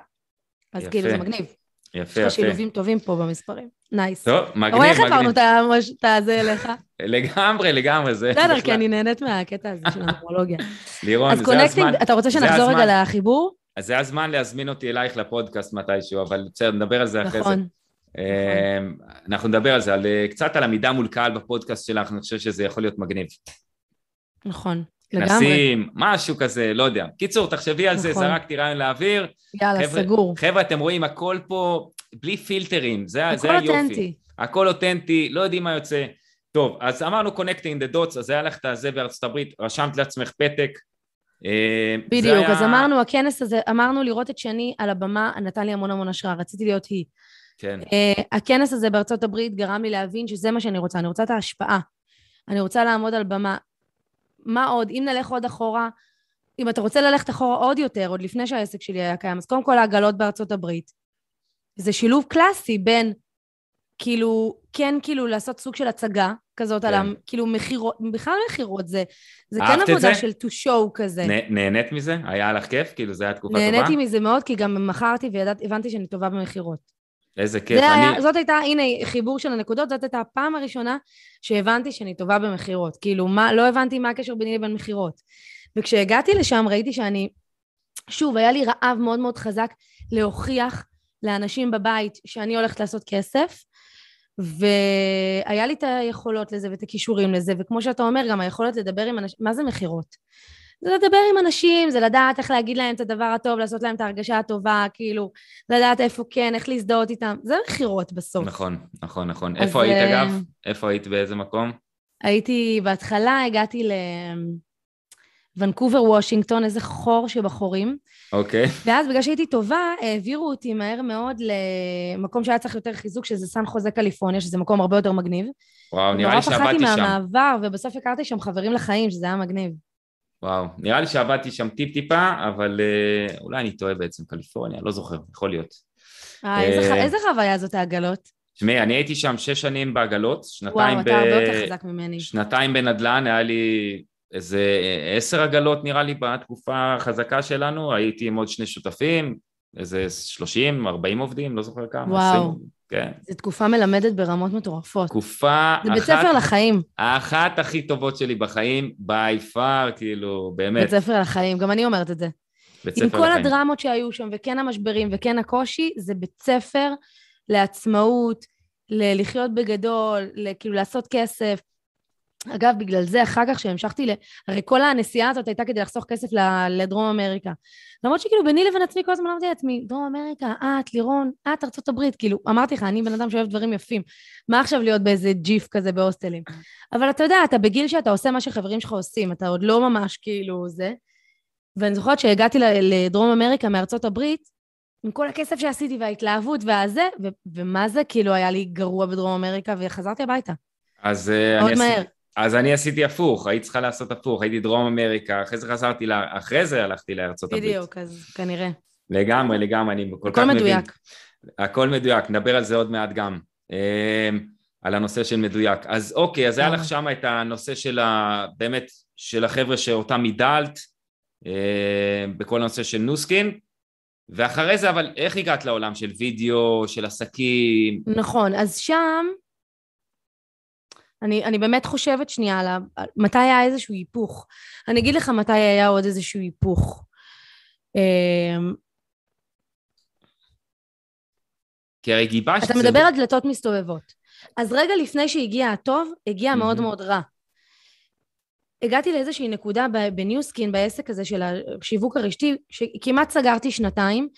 אז יפה. כאילו זה מגניב. יפה, יפה. יש לך שילובים טובים פה במספרים. נייס. טוב, מגניב, מגניב. איך העברנו את זה אליך? [laughs] לגמרי, לגמרי, זה... בסדר, כי אני נהנית מהקטע הזה של הנומרולוגיה. [laughs] לירון, זה הזמן. אתה רוצה שנחזור רגע לחיבור? אז זה הזמן להזמין אותי אלייך לפודקאסט מתישהו, אבל בסדר, נדבר על זה אחרי נכון. זה. נכון. אנחנו נדבר על זה, על, אה, קצת על עמידה מול קהל בפודקאסט שלך, אני חושב שזה יכול להיות מגניב. נכון, לגמרי. נשים, משהו כזה, לא יודע. קיצור, תחשבי על נכון. זה, זרקתי רעיון לאוויר. יאללה, חבר'ה, סגור. חבר'ה, אתם רואים, הכל פה בלי פילטרים, זה, זה היופי. הכל אותנטי. הכל אותנטי, לא יודעים מה יוצא. טוב, אז אמרנו connecting the dots, אז היה לך את זה בארצות הברית, רשמת לעצמך פתק, בדיוק, היה... אז אמרנו, הכנס הזה, אמרנו לראות את שני על הבמה, נתן לי המון המון השראה, רציתי להיות היא. כן. Uh, הכנס הזה בארצות הברית גרם לי להבין שזה מה שאני רוצה, אני רוצה את ההשפעה. אני רוצה לעמוד על במה. מה עוד? אם נלך עוד אחורה, אם אתה רוצה ללכת אחורה עוד יותר, עוד לפני שהעסק שלי היה קיים, אז קודם כל העגלות בארצות הברית. זה שילוב קלאסי בין, כאילו, כן כאילו לעשות סוג של הצגה, כזאת כן. על ה... כאילו מכירות, בכלל מכירות, זה, זה כן עבודה זה? של to show כזה. נה, נהנית מזה? היה לך כיף? כאילו זו הייתה תקופה טובה? נהניתי מזה מאוד, כי גם מכרתי והבנתי שאני טובה במכירות. איזה כיף. אני... היה, זאת הייתה, הנה, חיבור של הנקודות, זאת הייתה הפעם הראשונה שהבנתי שאני טובה במכירות. כאילו, מה, לא הבנתי מה הקשר ביני לבין מכירות. וכשהגעתי לשם ראיתי שאני, שוב, היה לי רעב מאוד מאוד חזק להוכיח לאנשים בבית שאני הולכת לעשות כסף, והיה לי את היכולות לזה ואת הכישורים לזה, וכמו שאתה אומר, גם היכולת לדבר עם אנשים, מה זה מכירות? זה לדבר עם אנשים, זה לדעת איך להגיד להם את הדבר הטוב, לעשות להם את ההרגשה הטובה, כאילו, לדעת איפה כן, איך להזדהות איתם, זה מכירות בסוף. נכון, נכון, נכון. איפה היית אגב? איפה היית באיזה מקום? הייתי, בהתחלה הגעתי ל... ונקובר וושינגטון, איזה חור שבחורים. אוקיי. Okay. ואז בגלל שהייתי טובה, העבירו אותי מהר מאוד למקום שהיה צריך יותר חיזוק, שזה סן חוזה קליפורניה, שזה מקום הרבה יותר מגניב. וואו, נראה לי שעבדתי שם. נורא פחדתי מהמעבר, ובסוף הכרתי שם חברים לחיים, שזה היה מגניב. וואו, נראה לי שעבדתי שם טיפ-טיפה, אבל אה, אולי אני טועה בעצם, קליפורניה, לא זוכר, יכול להיות. אה, איזה, אה, איזה חוויה זאת העגלות? תשמעי, אני הייתי שם שש שנים בעגלות, שנתיים וואו, ב... וואו, אתה הרבה יותר חזק ממני. שנתיים בנדל"ן, היה לי איזה עשר עגלות נראה לי בתקופה החזקה שלנו, הייתי עם עוד שני שותפים, איזה 30, 40 עובדים, לא זוכר כמה. וואו. 20, כן. זו תקופה מלמדת ברמות מטורפות. תקופה זה בית ספר לחיים. האחת הכי טובות שלי בחיים, by far, כאילו, באמת. בית ספר לחיים, גם אני אומרת את זה. בית עם ספר כל לחיים. הדרמות שהיו שם, וכן המשברים, וכן הקושי, זה בית ספר לעצמאות, ל- לחיות בגדול, כאילו לעשות כסף. אגב, בגלל זה, אחר כך שהמשכתי ל... הרי כל הנסיעה הזאת הייתה כדי לחסוך כסף ל- לדרום אמריקה. למרות שכאילו ביני לבין עצמי כל הזמן אמרתי לעצמי, דרום אמריקה, את, לירון, את, ארצות הברית. כאילו, אמרתי לך, אני בן אדם שאוהב דברים יפים. מה עכשיו להיות באיזה ג'יף כזה בהוסטלים? אבל אתה יודע, אתה בגיל שאתה עושה מה שחברים שלך עושים, אתה עוד לא ממש כאילו זה. ואני זוכרת שהגעתי לדרום אמריקה מארצות הברית, עם כל הכסף שעשיתי וההתלהבות והזה, ו- ומה זה כאילו היה לי גרוע בדרום אמריקה, וחזרתי הביתה. אז מאוד אני מהר. עשיתי... אז אני עשיתי הפוך, היית צריכה לעשות הפוך, הייתי דרום אמריקה, אחרי זה חזרתי, לה... אחרי זה הלכתי לארצות הברית. בדיוק, אז כנראה. לגמרי, לגמרי, אני כל כך הכל מבין. מדויק. הכל מדויק, נדבר על זה עוד מעט גם, אה, על הנושא של מדויק. אז אוקיי, אז היה לך. שם את הנושא של ה... באמת, של החבר'ה שאותם מידלת, אה, בכל הנושא של נוסקין, ואחרי זה, אבל איך הגעת לעולם של וידאו, של עסקים? נכון, אז שם, אני, אני באמת חושבת שנייה על מתי היה איזשהו היפוך. אני אגיד לך מתי היה עוד איזשהו היפוך. אמ, כי הרי גיבשת... אתה זה- מדבר על דלתות מסתובבות. אז רגע לפני שהגיע הטוב, הגיע מאוד מהמם. מאוד רע. הגעתי לאיזושהי נקודה בניוסקין, בעסק הזה של השיווק הרשתי, שכמעט סגרתי שנתיים,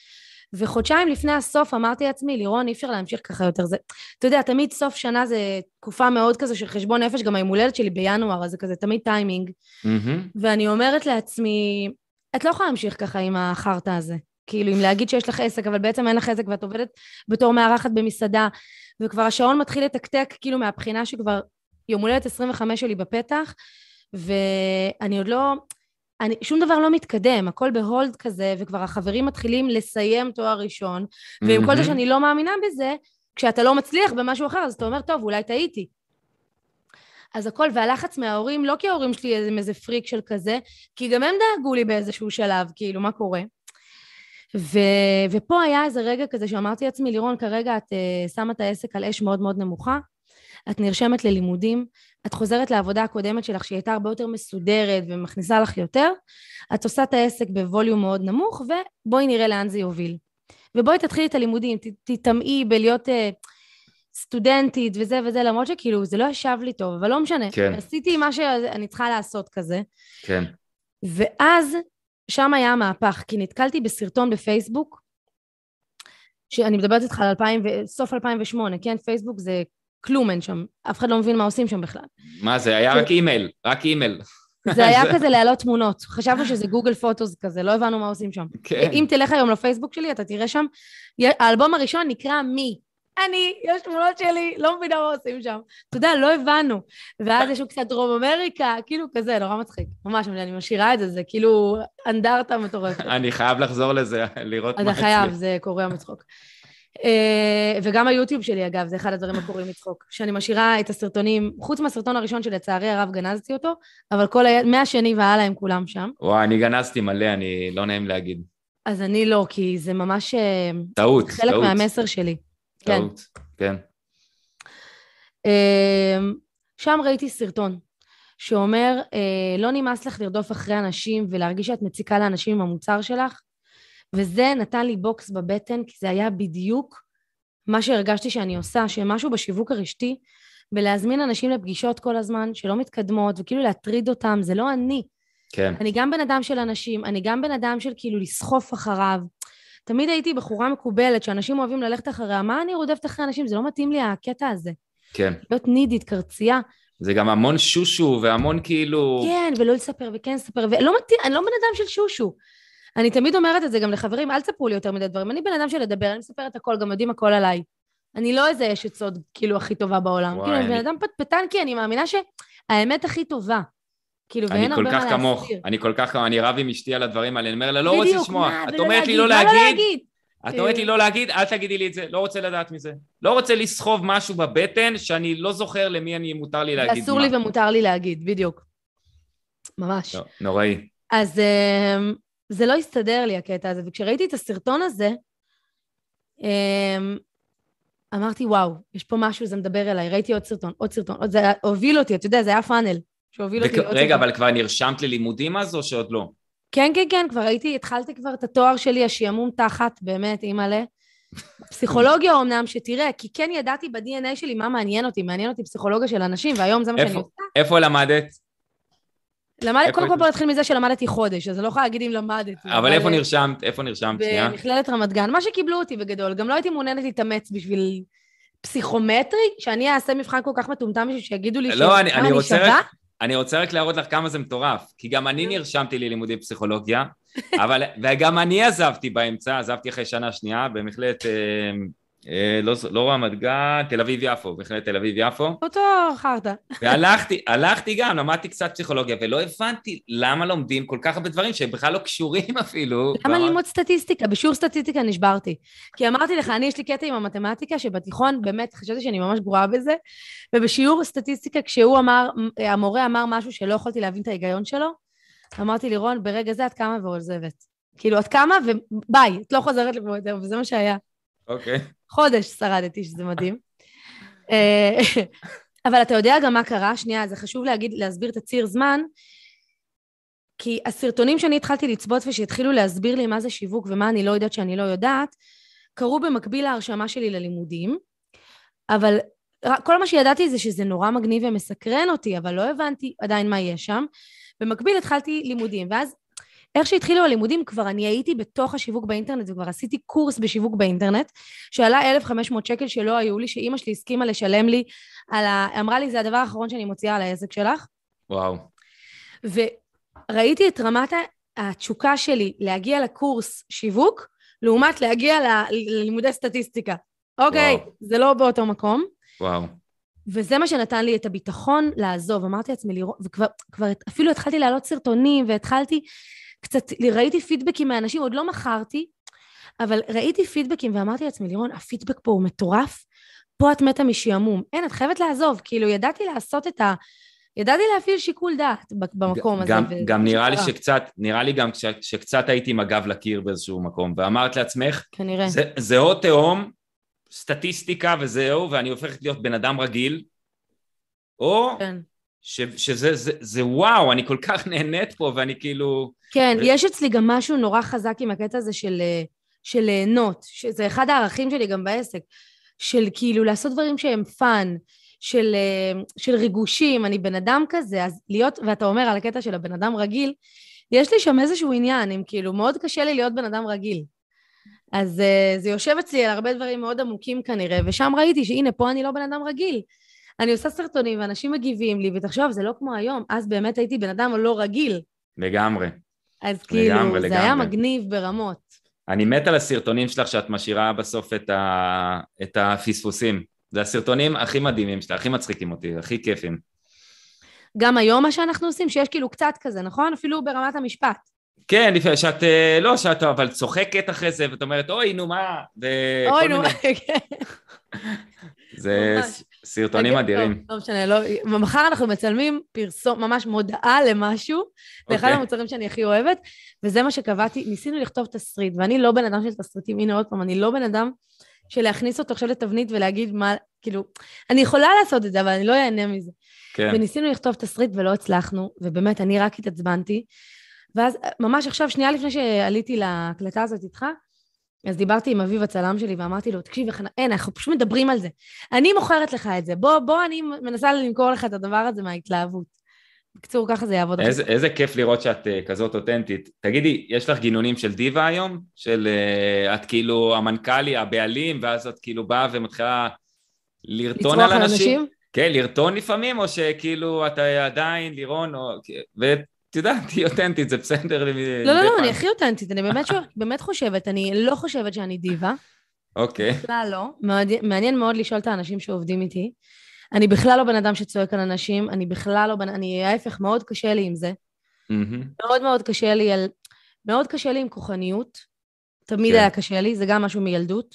וחודשיים לפני הסוף אמרתי לעצמי, לירון, אי אפשר להמשיך ככה יותר. זה, אתה יודע, תמיד סוף שנה זה תקופה מאוד כזה של חשבון נפש, גם היום הולדת שלי בינואר, אז זה כזה תמיד טיימינג. מהמם. ואני אומרת לעצמי, את לא יכולה להמשיך ככה עם החרטא הזה. כאילו, אם להגיד שיש לך עסק, אבל בעצם אין לך עסק ואת עובדת בתור מארחת במסעדה, וכבר השעון מתחיל לתקתק, כאילו, מהבחינה שכבר יום הולדת 25 שלי בפתח, ואני עוד לא... אני, שום דבר לא מתקדם, הכל בהולד כזה, וכבר החברים מתחילים לסיים תואר ראשון, ועם כל זה. שאני לא מאמינה בזה, כשאתה לא מצליח במשהו אחר, אז אתה אומר, טוב, אולי טעיתי. אז הכל, והלחץ מההורים, לא כי ההורים שלי הם איזה פריק של כזה, כי גם הם דאגו לי באיזשהו שלב, כאילו, מה קורה? ו... ופה היה איזה רגע כזה שאמרתי לעצמי, לירון, כרגע את uh, שמה את העסק על אש מאוד מאוד נמוכה, את נרשמת ללימודים, את חוזרת לעבודה הקודמת שלך, שהיא הייתה הרבה יותר מסודרת ומכניסה לך יותר, את עושה את העסק בווליום מאוד נמוך, ובואי נראה לאן זה יוביל. ובואי תתחילי את הלימודים, ת- תטמעי בלהיות uh, סטודנטית וזה וזה, למרות שכאילו זה לא ישב לי טוב, אבל לא משנה. כן. עשיתי מה שאני צריכה לעשות כזה. כן. ואז שם היה המהפך, כי נתקלתי בסרטון בפייסבוק, שאני מדברת איתך על 2000, ו- סוף 2008, כן? פייסבוק זה כלום אין שם, אף אחד לא מבין מה עושים שם בכלל. מה זה, היה רק אימייל, רק אימייל. זה היה [laughs] כזה להעלות תמונות, חשבנו שזה גוגל פוטוס כזה, לא הבנו מה עושים שם. כן. אם תלך היום לפייסבוק שלי, אתה תראה שם, האלבום הראשון נקרא מי. אני, יש תמונות שלי, לא מבינה מה עושים שם. אתה יודע, לא הבנו. ואז יש קצת דרום אמריקה, כאילו כזה, נורא מצחיק. ממש, אני משאירה את זה, זה כאילו אנדרטה מטורפת. אני חייב לחזור לזה, לראות מה אתה אצלי. חייב, זה קורע מצחוק. אה, וגם היוטיוב שלי, אגב, זה אחד הדברים הקוראים מצחוק. שאני משאירה את הסרטונים, חוץ מהסרטון הראשון שלצערי הרב גנזתי אותו, אבל כל ה... מהשני והלאה הם כולם שם. וואי, אני גנזתי מלא, אני לא נעים להגיד. אז אני לא, כי זה ממש אה, טעות, חלק טעות. מהמסר שלי. כן. טעות, כן. אמ, שם ראיתי סרטון שאומר, אה, לא נמאס לך לרדוף אחרי אנשים ולהרגיש שאת מציקה לאנשים עם המוצר שלך, וזה נתן לי בוקס בבטן, כי זה היה בדיוק מה שהרגשתי שאני עושה, שמשהו בשיווק הרשתי, בלהזמין אנשים לפגישות כל הזמן, שלא מתקדמות, וכאילו להטריד אותם, זה לא אני. כן. אני גם בן אדם של אנשים, אני גם בן אדם של כאילו לסחוף אחריו. תמיד הייתי בחורה מקובלת, שאנשים אוהבים ללכת אחריה, מה אני רודפת אחרי אנשים? זה לא מתאים לי הקטע הזה. כן. להיות נידית, קרצייה. זה גם המון שושו והמון כאילו... כן, ולא לספר וכן לספר, ולא מתאים, אני לא בן אדם של שושו. אני תמיד אומרת את זה גם לחברים, אל תספרו לי יותר מדי דברים. אני בן אדם של לדבר, אני מספרת הכל, גם יודעים הכל עליי. אני לא איזה אשת סוד, כאילו, הכי טובה בעולם. וואי, כאילו, אני בן אני- אדם פטפטן, כי אני מאמינה שהאמת הכי טובה. כאילו, אני ואין כל הרבה כך מה כמוך, להסתיר. אני כל כך כמוך, אני רב עם אשתי על הדברים האלה, אני אומר לה, לא רוצה לשמוע. את אומרת לי לא מה להגיד, את אומרת לי לא להגיד, אל תגידי לי את זה, לא רוצה לדעת מזה. לא רוצה לסחוב משהו בבטן שאני לא זוכר למי אני מותר לי להגיד אסור. לי ומותר לי להגיד, בדיוק. ממש. לא, נוראי. אז אמ, זה לא הסתדר לי, הקטע הזה. וכשראיתי את הסרטון הזה, אמ, אמרתי, וואו, יש פה משהו, זה מדבר אליי. ראיתי עוד סרטון, עוד סרטון, עוד, זה הוביל אותי, אתה יודע, זה היה פאנל שהוביל אותי וכ- לעוד רגע, סרטון. אבל כבר נרשמת ללימודים אז או שעוד לא? כן, כן, כן, כבר הייתי, התחלתי כבר את התואר שלי, השעמום תחת, באמת, אימא'לה. [laughs] פסיכולוגיה אומנם, שתראה, כי כן ידעתי ב-DNA שלי מה מעניין אותי, מעניין אותי פסיכולוגיה של אנשים, והיום זה מה שאני איפה- עושה. איפה למדת? למד... איפה קודם כל? בוא נתחיל מזה שלמדתי חודש, אז אני לא יכולה להגיד אם למדתי. אבל איפה נרשמת? איפה נרשמת? שנייה. במכללת רמת גן, מה שקיבלו אותי בגדול. גם לא הייתי מעוניינת להתאמץ בשביל פסיכומטרי, שאני אעשה מבחן כל כך מטומטם בשביל שיגידו לי לא, שכמה אני, שווה. אני רוצה רק להראות לך כמה זה מטורף, כי גם אני נרשמתי ללימודי פסיכולוגיה, [laughs] אבל, וגם אני עזבתי באמצע, עזבתי אחרי שנה שנייה במכללת, אה, אה, לא, לא רמת גן, תל אביב-יפו, מכללת תל אביב-יפו, אותו חרטא. [laughs] והלכתי, הלכתי גם, למדתי קצת פסיכולוגיה, ולא הבנתי למה לומדים כל כך הרבה דברים שהם בכלל לא קשורים [laughs] אפילו. למה ואמר- ללמוד סטטיסטיקה? בשיעור סטטיסטיקה נשברתי. כי אמרתי לך, אני, יש לי קטע עם המתמטיקה, שבתיכון באמת חשבתי שאני ממש גרועה בזה, ובשיעור סטטיסטיקה, כשהוא אמר, המורה אמר משהו שלא יכולתי להבין את ההיגיון שלו, אמרתי לירון, ברגע זה את קמה ועוזבת. כאילו, את קמה וביי, את לא חוזרת לפה יותר, וזה מה שהיה. אוקיי. חודש שרדתי, שזה מדהים. אה, אבל אתה יודע גם מה קרה? שנייה, זה חשוב להגיד, להסביר את הציר זמן, כי הסרטונים שאני התחלתי לצפות ושהתחילו להסביר לי מה זה שיווק ומה אני לא יודעת שאני לא יודעת, קרו במקביל להרשמה שלי ללימודים, אבל כל מה שידעתי זה שזה נורא מגניב ומסקרן אותי, אבל לא הבנתי עדיין מה יש שם. במקביל התחלתי לימודים, ואז איך שהתחילו הלימודים, כבר אני הייתי בתוך השיווק באינטרנט, וכבר עשיתי קורס בשיווק באינטרנט, שעלה 1,500 שקל שלא היו לי, שאימא שלי הסכימה לשלם לי על ה... אמרה לי, זה הדבר האחרון שאני מוציאה על העסק שלך. וואו. וראיתי את רמת התשוקה שלי להגיע לקורס שיווק, לעומת להגיע ל- ללימודי סטטיסטיקה. אוקיי, וואו. זה לא באותו מקום. וואו. וזה מה שנתן לי את הביטחון לעזוב. אמרתי לעצמי, לראות, וכבר כבר אפילו התחלתי להעלות סרטונים, והתחלתי קצת, ראיתי פידבקים מאנשים, עוד לא מכרתי, אבל ראיתי פידבקים ואמרתי לעצמי, לירון, הפידבק פה הוא מטורף, פה את מתה משעמום. אין, את חייבת לעזוב. כאילו, ידעתי לעשות את ה... ידעתי להפעיל שיקול דעת במקום הזה. גם, וזה גם נראה לי. שקצת, נראה לי גם ש, שקצת הייתי עם הגב לקיר באיזשהו מקום, ואמרת לעצמך, כנראה. זה, זה או תהום, סטטיסטיקה וזהו, ואני הופכת להיות בן אדם רגיל, או כן. ש, שזה זה, זה וואו, אני כל כך נהנית פה, ואני כאילו... כן, ו- יש אצלי גם משהו נורא חזק עם הקטע הזה של, אה, של ליהנות, שזה אחד הערכים שלי גם בעסק, של כאילו לעשות דברים שהם fun, של, אה, של ריגושים, אני בן אדם כזה, אז להיות, ואתה אומר על הקטע של הבן אדם רגיל, יש לי שם איזשהו עניין, אם כאילו, מאוד קשה לי להיות בן אדם רגיל. אז אה, זה יושב אצלי על הרבה דברים מאוד עמוקים כנראה, ושם ראיתי שהנה, פה אני לא בן אדם רגיל. אני עושה סרטונים ואנשים מגיבים לי, ותחשוב, זה לא כמו היום, אז באמת הייתי בן אדם לא רגיל. לגמרי. אז כאילו, לגמרי, זה לגמרי. היה מגניב ברמות. אני מת על הסרטונים שלך שאת משאירה בסוף את, ה, את הפספוסים. זה הסרטונים הכי מדהימים שלך, הכי מצחיקים אותי, הכי כיפים. גם היום מה שאנחנו עושים, שיש כאילו קצת כזה, נכון? אפילו ברמת המשפט. כן, לפעמים שאת, אה, לא, שאת אבל צוחקת אחרי זה, ואת אומרת, אוי, נו מה, אוי, נו, מיני, [laughs] כן. זה ממש. סרטונים אדירים. לא משנה, לא... מחר אנחנו מצלמים פרסום, ממש מודעה למשהו, זה אחד אוקיי. המוצרים שאני הכי אוהבת, וזה מה שקבעתי, ניסינו לכתוב תסריט, ואני לא בן אדם של תסריטים, הנה עוד פעם, אני לא בן אדם של להכניס אותו עכשיו לתבנית ולהגיד מה, כאילו, אני יכולה לעשות את זה, אבל אני לא אהנה מזה. כן, וניסינו לכתוב תסריט ולא הצלחנו, ובאמת, אני רק התעצבנתי. ואז ממש עכשיו, שנייה לפני שעליתי להקלטה הזאת איתך, אז דיברתי עם אביב הצלם שלי ואמרתי לו, תקשיב, אין, אנחנו פשוט מדברים על זה. אני מוכרת לך את זה, בוא, בוא, אני מנסה למכור לך את הדבר הזה מההתלהבות. בקיצור, ככה זה יעבוד. איזה, איזה כיף לראות שאת uh, כזאת אותנטית. תגידי, יש לך גינונים של דיווה היום? של uh, את כאילו המנכ"לי, הבעלים, ואז את כאילו באה ומתחילה לרטון לצרוח על אנשים? כן, לרטון לפעמים, או שכאילו אתה עדיין לירון, או... ואת יודעת, תהיי אותנטית, זה בסדר. לא, לא, לא. אני הכי אותנטית, אני באמת, חושבת, אני לא חושבת שאני דיבה, אוקיי, בכלל לא. מעניין מאוד לשאול את האנשים שעובדים איתי. אני בכלל לא בן אדם שצועק על אנשים, אני בכלל לא בן... אני ההפך, מאוד קשה לי עם זה. מאוד מאוד קשה לי על... מאוד קשה לי עם כוחניות. תמיד כן. היה קשה לי, זה גם משהו מילדות.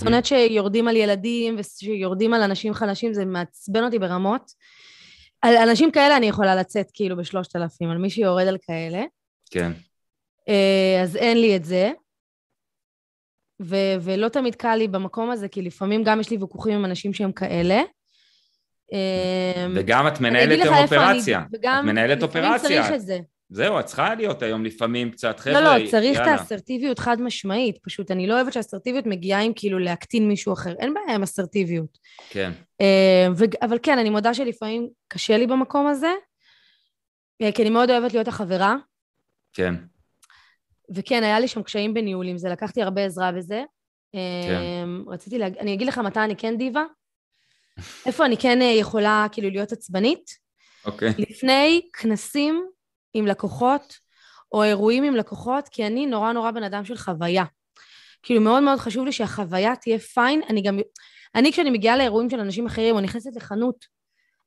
שונאת שיורדים על ילדים ושיורדים על אנשים חלשים, זה מעצבן אותי ברמות. על אנשים כאלה אני יכולה לצאת כאילו בשלושת אלפים, על מי שיורד על כאלה. כן. אה, אז אין לי את זה. ו- ולא תמיד קל לי במקום הזה, כי לפעמים גם יש לי ויכוחים עם אנשים שהם כאלה. אה, וגם את מנהלת איפה אני- אופרציה. וגם את מנהלת לפעמים אופרציה. צריך את זה. זהו, את צריכה להיות היום לפעמים קצת, חבר'ה, לא, לא, צריך את יאללה. האסרטיביות חד משמעית. פשוט אני לא אוהבת שהאסרטיביות מגיעה עם כאילו להקטין מישהו אחר. אין בעיה עם אסרטיביות. כן, אה, ו- אבל כן, אני מודה שלפעמים קשה לי במקום הזה, אה, כי אני מאוד אוהבת להיות החברה, כן, וכן, היה לי שם קשיים בניהול עם זה, לקחתי הרבה עזרה בזה. אה, רציתי להגיד, אני אגיד לך מתי אני כן דיבה. איפה אני כן אה, יכולה כאילו להיות עצבנית? אוקיי. לפני כנסים עם לקוחות, או אירועים עם לקוחות, כי אני נורא נורא בן אדם של חוויה. כאילו מאוד מאוד חשוב לי שהחוויה תהיה פיין. אני גם, אני כשאני מגיעה לאירועים של אנשים אחרים, או נכנסת לחנות,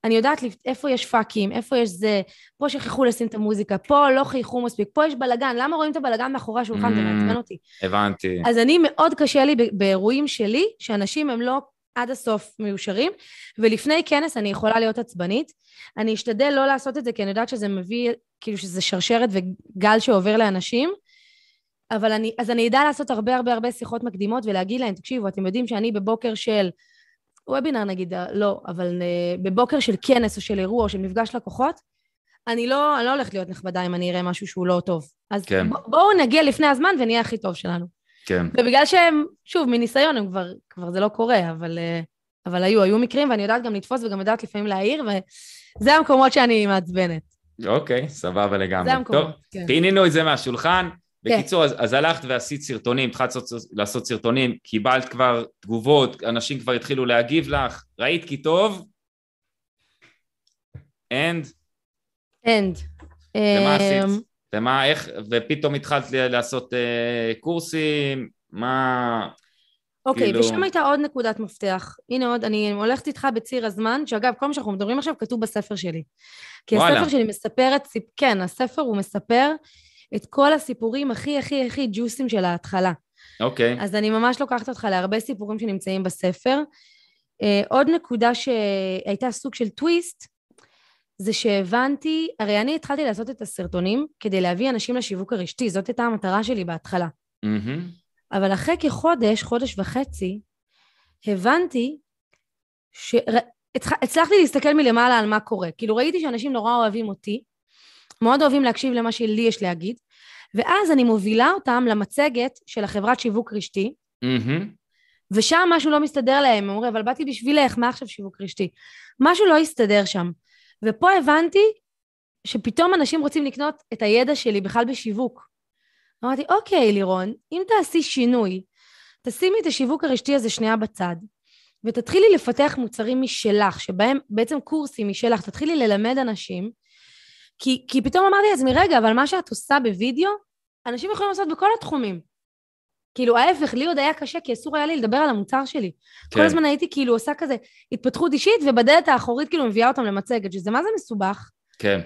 אני יודעת איפה יש פאקים, איפה יש זה, פה שכחו לשים את המוזיקה, פה לא חייכו מספיק, פה יש בלאגן, למה רואים את הבלאגן מאחורי השולחן? זה Mm. מעצבן אותי. הבנתי. אז אני, מאוד קשה לי באירועים שלי, שאנשים הם לא עד הסוף מיושרים, ולפני כנס אני יכולה להיות עצבנית. אני אשתדל לא לעשות את זה, כי אני יודעת שזה מביא, כאילו שזה שרשרת וגל שעובר לאנשים, אבל אני, אז אני אדע לעשות הרבה הרבה הרבה שיחות מקדימות ולהגיד להם, תקשיבו, אתם יודעים שאני בבוקר של, וובינר נגיד, לא, אבל אה, בבוקר של כנס או של אירוע או של מפגש לקוחות, אני לא, אני לא הולכת להיות נכבדה אם אני אראה משהו שהוא לא טוב. אז כן. ב, בואו נגיע לפני הזמן ונהיה הכי טוב שלנו. כן, ובגלל שהם, שוב, מניסיון, הם כבר, כבר זה לא קורה, אבל, אה, אבל היו, היו מקרים, ואני יודעת גם לתפוס וגם יודעת לפעמים להעיר, וזה המקומות שאני מעצבנת. אוקיי, סבבה לגמרי. זה המקומות, טוב, כן. פינינו את זה מהשולחן. כן. בקיצור, אז, אז הלכת ועשית סרטונים, התחלת לעשות, סרטונים, קיבלת כבר תגובות, אנשים כבר התחילו להגיב לך, ראית כי טוב, and, אנד. ומה אמ, עשית? ומה, איך, ופתאום התחלת לעשות אה, קורסים, מה... אוקיי, כאילו- ושם הייתה עוד נקודת מפתח. הנה עוד, אני הולכת איתך בציר הזמן, שאגב, כל מה שאנחנו מדברים עכשיו כתוב בספר שלי. כי וואלה. הספר שלי מספר את, כן, הספר הוא מספר את כל הסיפורים הכי הכי הכי ג'וסים של ההתחלה. אוקיי, אז אני ממש לוקחת אותך להרבה סיפורים שנמצאים בספר. Uh, עוד נקודה שהייתה סוג של טוויסט, זה שהבנתי, הרי אני התחלתי לעשות את הסרטונים כדי להביא אנשים לשיווק הרשתי, זאת הייתה המטרה שלי בהתחלה. מהמם, אבל אחרי כחודש, חודש וחצי, הבנתי שהצלחתי להסתכל מלמעלה על מה קורה. כאילו ראיתי שאנשים נורא אוהבים אותי, מאוד אוהבים להקשיב למה שלי יש להגיד, ואז אני מובילה אותם למצגת של החברת שיווק רשתי, מהמם, ושם משהו לא מסתדר להם, הם אומרים, אבל באתי בשבילך, מה עכשיו שיווק רשתי? משהו לא הסתדר שם. ופה הבנתי שפתאום אנשים רוצים לקנות את הידע שלי בכלל בשיווק. אמרתי, אוקיי, לירון, אם תעשי שינוי, תשימי את השיווק הרשתי הזה שנייה בצד, ותתחילי לפתח מוצרים משלך, שבהם בעצם קורסים משלך, תתחילי ללמד אנשים, כי, כי פתאום אמרתי לעצמי, רגע, אבל מה שאת עושה בווידאו, אנשים יכולים לעשות בכל התחומים. כאילו, ההפך, לי עוד היה קשה, כי אסור היה לי לדבר על המוצר שלי. כן. כל הזמן הייתי כאילו עושה כזה התפתחות אישית, ובדלת האחורית כאילו מביאה אותם למצגת, שזה מה זה מסובך. כן,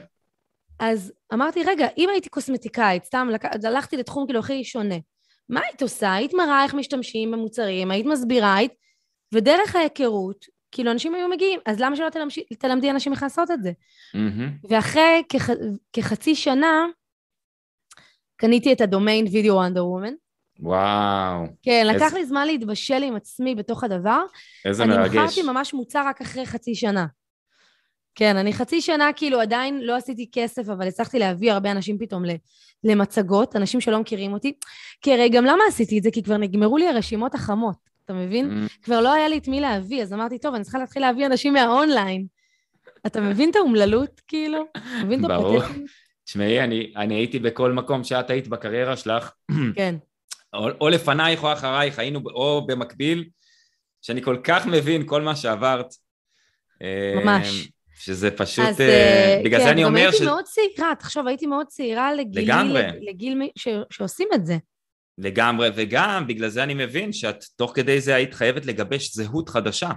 אז אמרתי, רגע, אם הייתי קוסמטיקאית, סתם לק... הלכתי לתחום כאילו הכי שונה, מה היית עושה? היית מראה איך משתמשים במוצרים, היית מסבירה, היית... ודרך ההיכרות, כאילו אנשים היו מגיעים, אז למה שלא תלמש... תלמדי אנשים איך לעשות את זה? מהמם, ואחרי כח... כחצי שנה, קניתי את הדומיין וידאו אנדר וומן. וואו, כן, איזה- לקח לי זמן להתבשל עם עצמי בתוך הדבר. איזה אני מרגש. מכרתי ממש מוצר רק אחרי חצי שנה. כן, אני חצי שנה כאילו עדיין לא עשיתי כסף, אבל הצלחתי להביא הרבה אנשים פתאום למצגות, אנשים שלא מכירים אותי. כי הרי גם למה עשיתי את זה? כי כבר נגמרו לי הרשימות החמות, אתה מבין? מהמם, כבר לא היה לי את מי להביא, אז אמרתי, טוב, אני צריכה להתחיל להביא אנשים מהאונליין. אתה מבין את האומללות, כאילו? אתה מבין את ברור. תשמעי, אני, אני הייתי בכל מקום שאת היית בקריירה שלך, [clears throat] כן. או, או לפנייך או אחרייך, היינו או במקביל, שאני כל כך מבין כל מה שעברת. ממש. שזה פשוט, אז אה, אה, בגלל כן, זה אני גם אומר הייתי ש... מאוד צעירה, תחשוב, הייתי מאוד צעירה לגילי, לגמרי. לגיל ש- שעושים את זה. לגמרי, וגם בגלל זה אני מבין שאת תוך כדי זה היית חייבת לגבש זהות חדשה.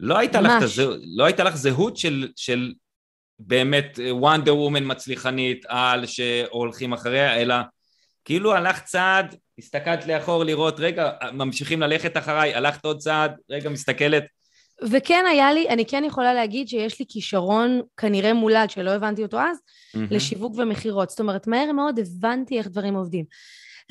לא הייתה לך, את ממש. הזהו, לא הייתה לך זהות של, של באמת וונדר וומן מצליחנית על שהולכים אחריה, אלא כאילו הלכת צעד, הסתכלת לאחור לראות, רגע, ממשיכים ללכת אחריי, הלכת עוד צעד, רגע, מסתכלת, וכן היה לי, אני כן יכולה להגיד שיש לי כישרון כנראה מולד, שלא הבנתי אותו אז, מהמם. לשיווק ומכירות. זאת אומרת, מהר מאוד הבנתי איך דברים עובדים.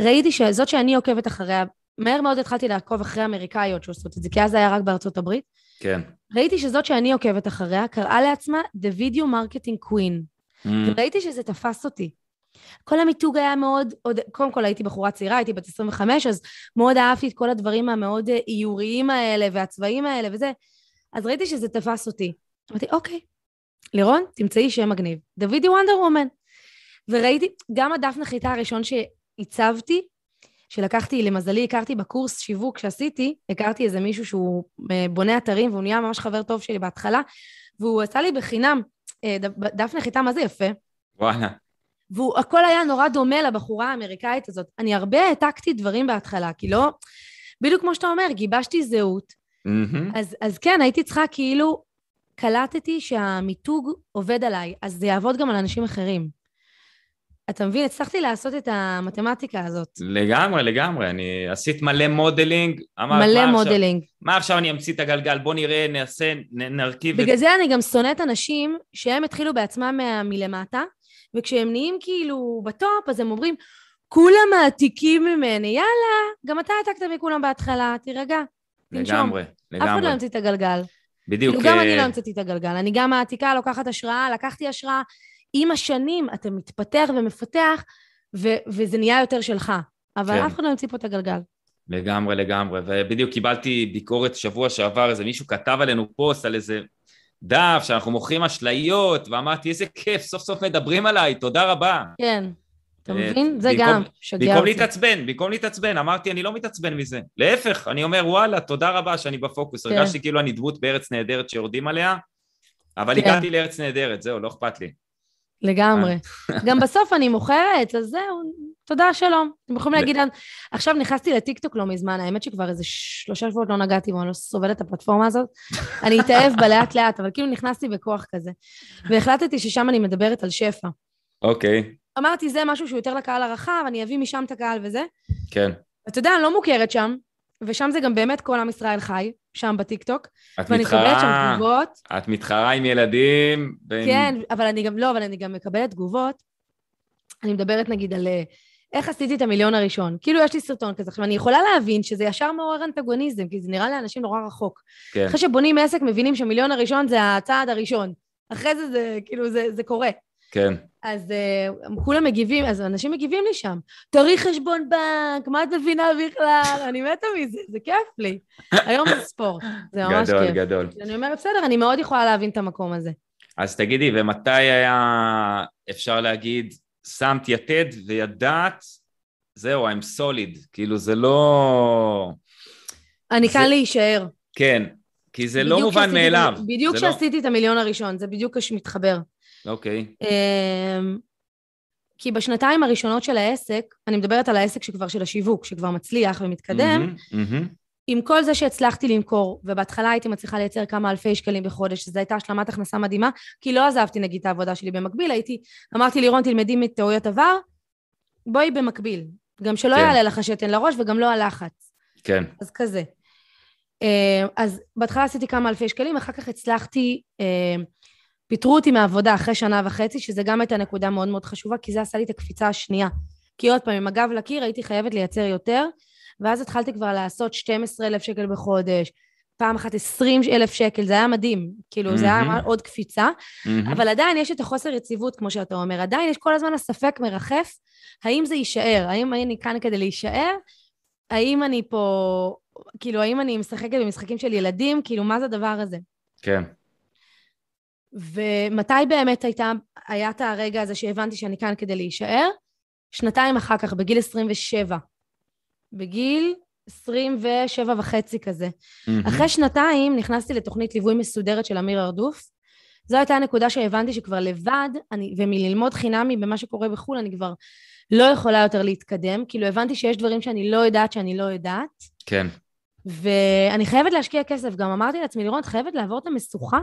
ראיתי שזאת שאני עוקבת אחריה, מהר מאוד התחלתי לעקוב אחרי אמריקאיות שעושות את זה, כי אז זה היה רק בארצות הברית. כן. ראיתי שזאת שאני עוקבת אחריה קראה לעצמה The Video Marketing Queen, מהמם. וראיתי שזה תפס אותי. כל המיתוג היה מאוד, עוד, קודם כל הייתי בחורה צעירה, הייתי בת 25, אז מאוד אהבתי את כל הדברים המאוד אה, איוריים האלה והצבעים האלה וזה, אז ראיתי שזה תפס אותי. אמרתי, אוקיי, לירון, תמצאי שם מגניב. דוידי וונדר וומן. וראיתי, גם הדף נחיתה הראשון שהצבתי, שלקחתי, למזלי, הכרתי בקורס שיווק שעשיתי, הכרתי איזה מישהו שהוא אה, בונה אתרים, והוא נהיה ממש חבר טוב שלי בהתחלה, והוא עשה לי בחינם אה, דף נחיתה, מה זה יפה? וואלה. והכל היה נורא דומה לבחורה האמריקאית הזאת. אני הרבה העתקתי דברים בהתחלה, כי לא... בדיוק כמו שאתה אומר, גיבשתי זהות. מהמם. אז, אז כן, הייתי צריכה כאילו... קלטתי שהמיתוג עובד עליי, אז זה יעבוד גם על אנשים אחרים. אתה מבין? הצלחתי לעשות את המתמטיקה הזאת. לגמרי, לגמרי. אני עשיתי מלא modeling. אמרת, מלא מה עכשיו- modeling. מה עכשיו אני אמציא את הגלגל? בוא נראה, נעשה, נ- נרכיב את הגלגל הזה אני גם שונאת אנשים שהם התחילו בעצמם מה- מלמטה, וכשהם נהיים כאילו ב top, אז הם אומרים, כולם מעתיקים ממני, יאללה, גם אתה העתקת מכולם בהתחלה, תירגע. תנשום. לגמרי, אף אחד לא לגמרי. המציא את הגלגל. בדיוק. כאילו, גם אה, אני לא המצאתי את הגלגל. אני גם מעתיקה, לוקחת השראה, לקחתי השראה. עם השנים אתה מתפתח ומפתח, ו- וזה נהיה יותר שלך. אבל כן. אף אחד לא המציא פה את הגלגל. לגמרי, לגמרי. ובדיוק קיבלתי ביקורת שבוע שעבר, איזה מישהו כתב עלינו פוסט על איזה דף שאנחנו מוכרים אשליות, ואמרתי, איזה כיף, סוף סוף מדברים עליי, תודה רבה. כן. אתה אה, מבין? זה במקום- גם שגע במקום אותי. להתעצבן, במקום להתעצבן, אמרתי, אני לא מתעצבן מזה. להפך, אני אומר, וואלה, תודה רבה שאני בפוקוס. כן. הרגשתי כאילו אני דמות בארץ נהדרת שיורדים עליה, אבל כן. הגעתי לארץ נהדרת, זהו, לא אכפת לי. לגמרי. אה. [laughs] גם בסוף אני מוכרת, אז זהו, תודה, שלום. אתם יכולים להגיד. עכשיו נכנסתי לטיקטוק לא מזמן, האמת שכבר איזה שלושה שבועות לא נגעתי בו, אני לא סובלת את הפלטפורמה הזאת. [laughs] אני אתאהב בה לאט לאט, אבל כאילו נכנסתי בכוח כזה. והחלטתי ששם אני מדברת על שפע. אוקיי, אמרתי, זה משהו שהוא יותר לקהל הרחב, אני אביא משם את הקהל וזה. כן. אתה יודע, אני לא מוכרת שם, ושם זה גם באמת כל עם ישראל חי, שם בטיקטוק, את ואני מקבלת שם מתחרה, תגובות. את מתחרה עם ילדים. ועם- כן, אבל אני גם, לא, אבל אני גם מקבלת תגובות. אני מדברת נגיד על אה, איך עשיתי את המיליון הראשון. כאילו יש לי סרטון כזה. עכשיו, אני יכולה להבין שזה ישר מעורר אנטגוניזם, כי זה נראה לאנשים נורא רחוק. כן, אחרי שבונים עסק, מבינים שהמיליון הראשון זה הצעד הראשון. אחרי זה, זה כאילו, זה, זה קורה. כן. אז uh, כולם מגיבים, אז אנשים מגיבים לי שם, תראי חשבון בנק, מה את מבינה בכלל? אני מתה מזה, זה כיף לי. היום זה ספורט, זה ממש גדול, כיף. גדול. אני אומרת, בסדר, אני מאוד יכולה להבין את המקום הזה. אז תגידי, ומתי היה, אפשר להגיד, שמת יתד וידעת, זהו, I'm solid, כאילו זה לא... אני זה- כאן להישאר. כן, כי זה לא מובן כשעשיתי- מאליו. בדיוק זה לא- כשעשיתי את המיליון הראשון, זה בדיוק מתחבר. אוקיי, אמ, כי בשנתיים הראשונות של העסק, אני מדברת על העסק שכבר של השיווק, שכבר מצליח ומתקדם, מהמם, מהמם. עם כל זה שהצלחתי למכור, ובהתחלה הייתי מצליחה לייצר כמה אלפי שקלים בחודש, שזו הייתה השלמת הכנסה מדהימה, כי לא עזבתי נגיד את העבודה שלי במקביל, הייתי, אמרתי לירון, תלמדי מטעויות עבר, בואי במקביל. גם שלא כן. יעלה לך שתן לראש וגם לא הלחץ. כן, אז כזה. אה, אז בהתחלה עשיתי כמה אלפי שקלים, אחר כך הצלחתי, אה, פיטרו אותי מהעבודה אחרי שנה וחצי, שזה גם הייתה נקודה מאוד מאוד חשובה, כי זה עשה לי את הקפיצה השנייה. כי עוד פעם, עם הגב לקיר הייתי חייבת לייצר יותר, ואז התחלתי כבר לעשות 12,000 שקל בחודש, פעם אחת 20,000 שקל, זה היה מדהים. כאילו, זה היה. עוד קפיצה, מהמם. אבל עדיין יש את החוסר יציבות, כמו שאתה אומר. עדיין יש כל הזמן הספק מרחף, האם זה יישאר? האם אני כאן כדי להישאר? האם אני פה, כאילו, האם אני משחקת במשחקים של ילדים? כאילו, מה זה הדבר הזה? כן, ומתי באמת הייתה, היה את הרגע הזה שהבנתי שאני כאן כדי להישאר? שנתיים אחר כך, בגיל 27. בגיל 27 וחצי כזה. מהמם. אחרי שנתיים נכנסתי לתוכנית ליווי מסודרת של אמיר ארדוף. זו הייתה הנקודה שהבנתי שכבר לבד, אני, ומללמוד חינמי במה שקורה בחו"ל, אני כבר לא יכולה יותר להתקדם. כאילו, הבנתי שיש דברים שאני לא יודעת שאני לא יודעת, כן, ואני חייבת להשקיע כסף. גם אמרתי לעצמי, לירון, את חייבת לעבור את המשוכה.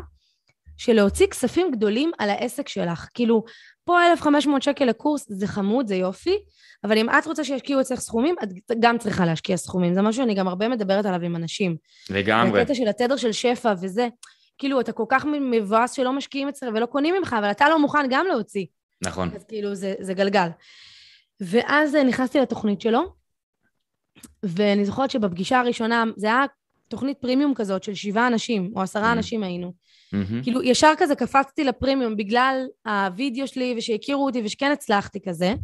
שלהוציא כספים גדולים על העסק שלך. כאילו, פה 1,500 שקל לקורס זה חמוד, זה יופי, אבל אם את רוצה שישקיעו אצלך סכומים, את גם צריכה להשקיע סכומים. זה משהו שאני גם הרבה מדברת עליו עם אנשים. לגמרי. הקטע של התדר של שפע וזה, כאילו, אתה כל כך מבואס שלא משקיעים אצלך ולא קונים ממך, אבל אתה לא מוכן גם להוציא. נכון. אז כאילו, זה, זה גלגל. ואז נכנסתי לתוכנית שלו, ואני זוכרת שבפגישה הראשונה, זה היה תוכנית פרימיום כזאת של שבעה אנשים, או עשרה Mm. אנשים היינו. מהמם. כאילו, ישר כזה קפצתי לפרימיום בגלל הווידאו שלי, ושהכירו אותי, ושכן הצלחתי כזה.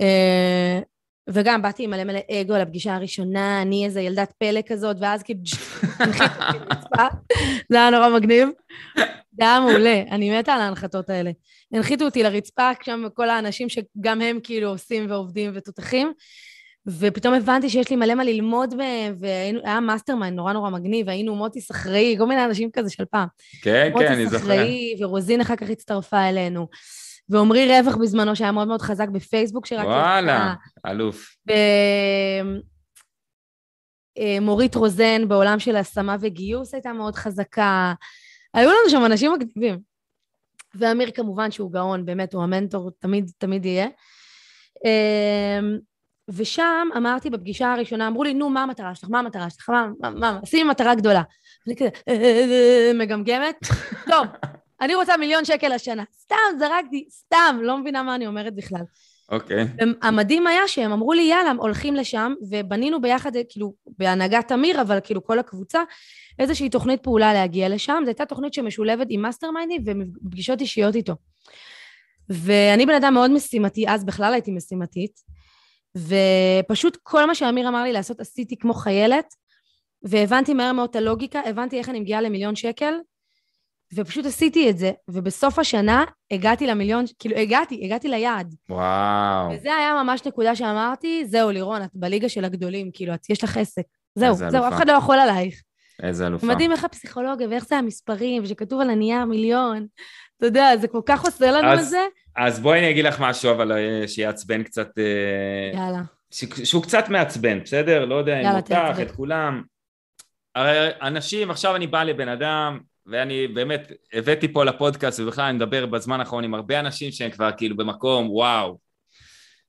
אה, וגם באתי עם מלא מלא אגו לפגישה הראשונה, אני איזה ילדת פלא כזאת, ואז כאילו. [laughs] זה היה נורא מגניב. זה היה מעולה, אני מתה על ההנחתות האלה. הנחיתו אותי לרצפה, שם כל האנשים שגם הם כאילו עושים ועובדים ותותחים, ופתאום הבנתי שיש לי מלא מה ללמוד מהם, והיה mastermind נורא נורא מגניב, היינו מוטי סחראי, כל מיני אנשים כזה של פעם. כן, כן, אני מוטי זוכר. סחראי, ורוזין אחר כך הצטרפה אלינו. ועמרי רווח בזמנו, שהיה מאוד מאוד חזק בפייסבוק, שרק... וואלה, אלוף. ומורית רוזן בעולם של השמה וגיוס הייתה מאוד חזקה. היו לנו שם אנשים מגניבים. ואמיר כמובן שהוא גאון, באמת, הוא המנטור, תמיד, תמיד יהיה. ושם אמרתי בפגישה הראשונה, אמרו לי, נו, מה המטרה שלך? מה המטרה שלך? מה, מה, מה, שימי מטרה גדולה. אני כזה, "אה, מגמגמת. [laughs] טוב, אני רוצה מיליון שקל השנה. סתם, זרקתי, סתם, לא מבינה מה אני אומרת בכלל. אוקיי. המדהים היה שהם אמרו לי, יאללה, הולכים לשם, ובנינו ביחד, כאילו, בהנהגת אמיר, אבל כאילו כל הקבוצה, איזושהי תוכנית פעולה להגיע לשם. זו הייתה תוכנית שמשולבת עם mastermind ים ופגישות אישיות איתו. ואני בן אדם מאוד משימתי, אז בכלל הייתי משימתית, ופשוט כל מה שאמיר אמר לי לעשות עשיתי כמו חיילת, והבנתי מהר מאוד את הלוגיקה, הבנתי איך אני מגיעה למיליון שקל, ופשוט עשיתי את זה, ובסוף השנה הגעתי למיליון, כאילו הגעתי, הגעתי ליעד. וואו. וזה היה ממש נקודה שאמרתי, זהו, לירון, את בליגה של הגדולים, כאילו, את, יש לך עסק. זהו, זהו, אלופה. אף אחד לא יכול עלייך. איזה אלופה. מדהים איך הפסיכולוגיה ואיך זה המספרים, ושכתוב על הנייר מיליון. אתה יודע, זה כל כך עושה לנו אז- את זה. אז בואי אני אגיד לך משהו, אבל אה, שיעצבן קצת, אה, יאללה. ש- שהוא קצת מעצבן, בסדר? לא יודע אם אותך. את כולם. הרי אנשים, עכשיו אני בא לבן אדם, ואני באמת הבאתי פה לפודקאסט, ובכלל אני מדבר בזמן האחרון עם הרבה אנשים שהם כבר כאילו במקום, וואו.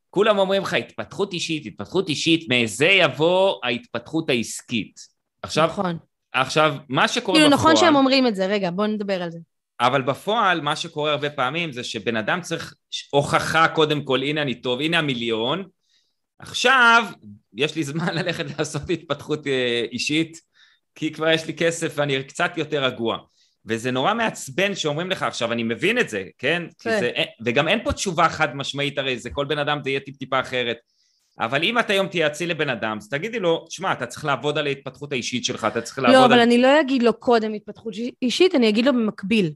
כולם אומרים לך, התפתחות אישית, התפתחות אישית, מזה יבוא ההתפתחות העסקית. עכשיו, נכון. עכשיו, מה שקורה כאילו, בפועל... נכון שהם אומרים את זה, רגע, בואו נדבר על זה. אבל בפועל מה שקורה הרבה פעמים זה שבן אדם צריך הוכחה קודם כל, הנה אני טוב, הנה המיליון, עכשיו יש לי זמן [laughs] ללכת לעשות התפתחות אה, אישית, כי כבר יש לי כסף ואני קצת יותר רגוע. וזה נורא מעצבן שאומרים לך עכשיו, אני מבין את זה, כן? כן. זה, וגם אין פה תשובה חד משמעית הרי, זה כל בן אדם זה יהיה טיפ-טיפה אחרת. אבל אם את היום תייעצי לבן אדם, אז תגידי לו, שמע, אתה צריך לעבוד על ההתפתחות האישית שלך, אתה צריך לעבוד לא, על... אבל אני לא אגיד לו קודם התפתחות אישית, אני אגיד לו במקביל.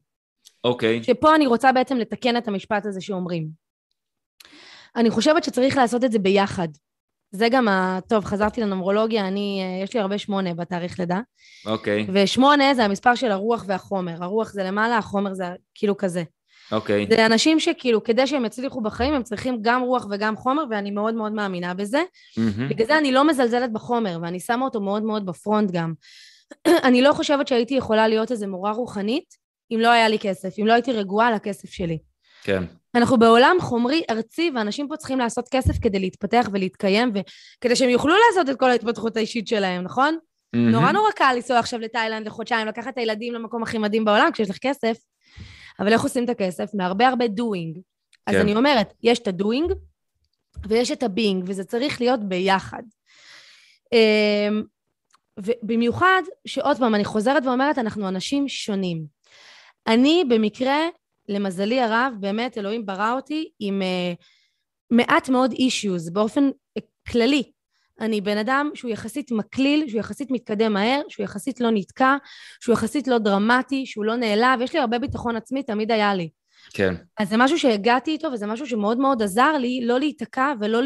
אוקיי, שפה אני רוצה בעצם לתקן את המשפט הזה שאומרים. אני חושבת שצריך לעשות את זה ביחד. זה גם ה... טוב, חזרתי לנומרולוגיה, אני, אה, יש לי הרבה שמונה בתאריך לידה, אוקיי, ושמונה זה המספר של הרוח והחומר. הרוח זה למעלה, החומר זה כאילו כזה. אוקיי. זה אנשים שכאילו, כדי שהם יצליחו בחיים, הם צריכים גם רוח וגם חומר, ואני מאוד מאוד מאמינה בזה. מהמם. בגלל זה אני לא מזלזלת בחומר, ואני שמה אותו מאוד מאוד בפרונט גם. [clears throat] אני לא חושבת שהייתי יכולה להיות איזה מורה רוחנית, אם לא היה לי כסף, אם לא הייתי רגועה על הכסף שלי. כן. אנחנו בעולם חומרי ארצי, ואנשים פה צריכים לעשות כסף כדי להתפתח ולהתקיים, וכדי שהם יוכלו לעשות את כל ההתפתחות האישית שלהם, נכון? מהמם. נורא נורא קל לנסוע עכשיו לתאילנד לחודשיים, לקחת את הילדים למקום הכי מדהים בעולם כשיש לך כסף, אבל איך עושים את הכסף? מהרבה הרבה doing. אז כן. אני אומרת, יש את ה-doing ויש את ה-being, וזה צריך להיות ביחד. אמ, ובמיוחד, שעוד פעם, אני חוזרת ואומרת, אנחנו אנשים שונים. אני במקרה, למזלי הרב, באמת, אלוהים ברא אותי עם uh, מעט מאוד אישיוז, באופן uh, כללי. אני בן אדם שהוא יחסית מקליל, שהוא יחסית מתקדם מהר, שהוא יחסית לא נתקע, שהוא יחסית לא דרמטי, שהוא לא נעלב, יש לי הרבה ביטחון עצמי, תמיד היה לי. כן. אז זה משהו שהגעתי איתו, וזה משהו שמאוד מאוד עזר לי לא להיתקע ולא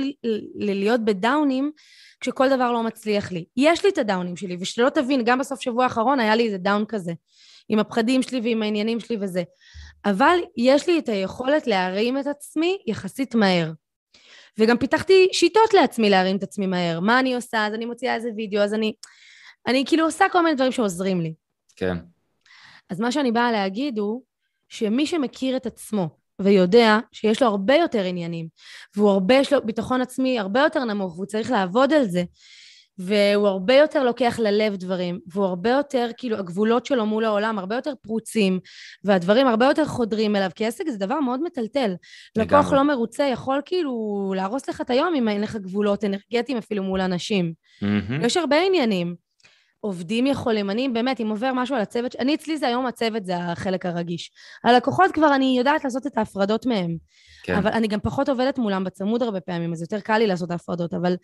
להיות בדאונים כשכל דבר לא מצליח לי. יש לי את הדאונים שלי, ושלא תבין, גם בסוף שבוע האחרון היה לי איזה דאון כזה, עם הפחדים שלי ועם העניינים שלי וזה. אבל יש לי את היכולת להרים את עצמי יחסית מהר. וגם פיתחתי שיטות לעצמי להרים את עצמי מהר. מה אני עושה? אז אני מוציאה איזה וידאו, אז אני... אני כאילו עושה כל מיני דברים שעוזרים לי. כן. אז מה שאני באה להגיד הוא שמי שמכיר את עצמו ויודע שיש לו הרבה יותר עניינים, והוא הרבה, יש לו ביטחון עצמי הרבה יותר נמוך, והוא צריך לעבוד על זה, והוא הרבה יותר לוקח ללב דברים, והוא הרבה יותר, כאילו, הגבולות שלו מול העולם הרבה יותר פרוצים, והדברים הרבה יותר חודרים אליו, כי עסק זה דבר מאוד מטלטל. לקוח לא מרוצה יכול כאילו להרוס לך את היום אם אין לך גבולות אנרגטיים אפילו מול אנשים. Mm-hmm. יש הרבה עניינים. עובדים יכולים, אני באמת, אם עובר משהו על הצוות, אני אצלי זה היום הצוות, זה החלק הרגיש. הלקוחות כבר אני יודעת לעשות את ההפרדות מהם. כן. אבל אני גם פחות עובדת מולם בצמוד הרבה פעמים, אז יותר קל לי לעשות ההפרדות, אבל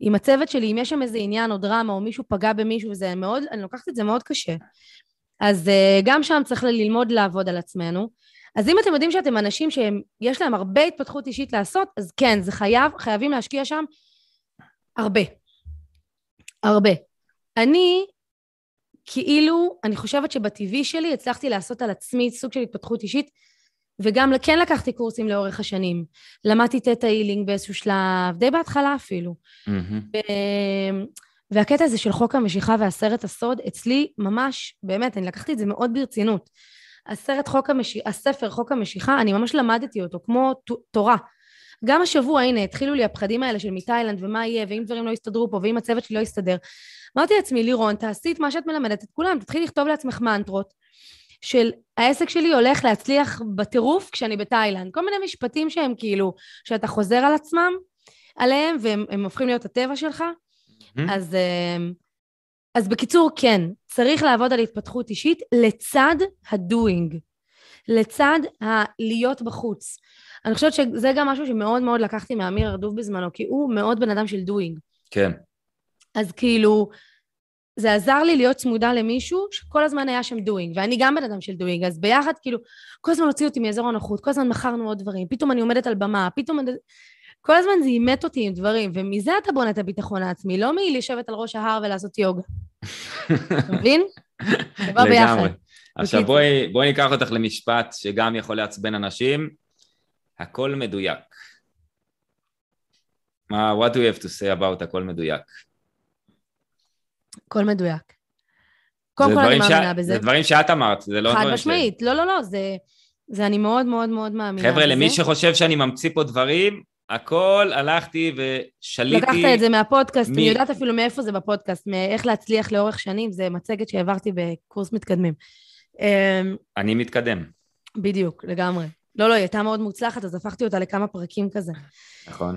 עם הצוות שלי, אם יש שם איזה עניין או דרמה, או מישהו פגע במישהו, זה מאוד, אני לוקחת את זה מאוד קשה. אז uh, גם שם צריך ללמוד לעבוד על עצמנו. אז אם אתם יודעים שאתם אנשים שיש להם הרבה התפתחות אישית לעשות, אז כן, זה חייב, חייבים להשקיע שם הרבה. הרבה. אני, כאילו, אני חושבת שבטבעי שלי הצלחתי לעשות על עצמי סוג של התפתחות אישית, וגם כן לקחתי קורסים לאורך השנים. למדתי תטא הילינג באיזשהו שלב, די בהתחלה אפילו. Mm-hmm. והקטע הזה של חוק המשיכה והסרט הסוד, אצלי ממש, באמת, אני לקחתי את זה מאוד ברצינות. הסרט חוק המשיכה, הספר חוק המשיכה, אני ממש למדתי אותו, כמו תורה. גם השבוע, הנה, התחילו לי הפחדים האלה של מתאילנד, ומה יהיה, ואם דברים לא יסתדרו פה, ואם הצוות שלי לא יסתדר. אמרתי לעצמי, לירון, תעשי את מה שאת מלמדת את כולם, תתחילי לכתוב לעצמך מנטרות של העסק שלי הולך להצליח בטירוף כשאני בתאילנד. כל מיני משפטים שהם כאילו, שאתה חוזר על עצמם, עליהם, והם הופכים להיות הטבע שלך. Mm-hmm. אז, אמ, אז בקיצור, כן, צריך לעבוד על התפתחות אישית לצד ה doing, לצד הלהיות בחוץ. אני חושבת שזה גם משהו שמאוד מאוד לקחתי מאמיר ארדוב בזמנו, כי הוא מאוד בן אדם של doing. כן. אז כאילו, זה עזר לי להיות צמודה למישהו שכל הזמן היה שם doing, ואני גם בן אדם של doing, אז ביחד, כאילו, כל הזמן הוציא אותי מאזור הנוחות, כל הזמן מכרנו עוד דברים, פתאום אני עומדת על במה, פתאום... כל הזמן זה אימת אותי עם דברים, ומזה אתה בונה את הביטחון העצמי, לא מלשבת על ראש ההר ולעשות יוגה. [laughs] אתה מבין? זה בא ביחד. עכשיו בואי, בואי ניקח אותך למשפט שגם יכול לעצבן אנשים, הכל מדויק. מה, what do you have to say about הכל מדויק? הכל מדויק. קודם כל אני מאמינה בזה. זה דברים שאת אמרת, זה לא... חד משמעית, לא, לא, לא, זה, זה אני מאוד מאוד מאוד מאמינה חבר'ה, למי שחושב שאני ממציא פה דברים, הכל הלכתי ושליתי... לקחת את זה מהפודקאסט, מ... אני יודעת אפילו מאיפה זה בפודקאסט, מאיך להצליח לאורך שנים, זה מצגת שהעברתי בקורס מתקדמים. אמ, אני מתקדם. בדיוק, לגמרי. לא, לא, היא הייתה מאוד מוצלחת, אז הפכתי אותה לכמה פרקים כזה. נכון.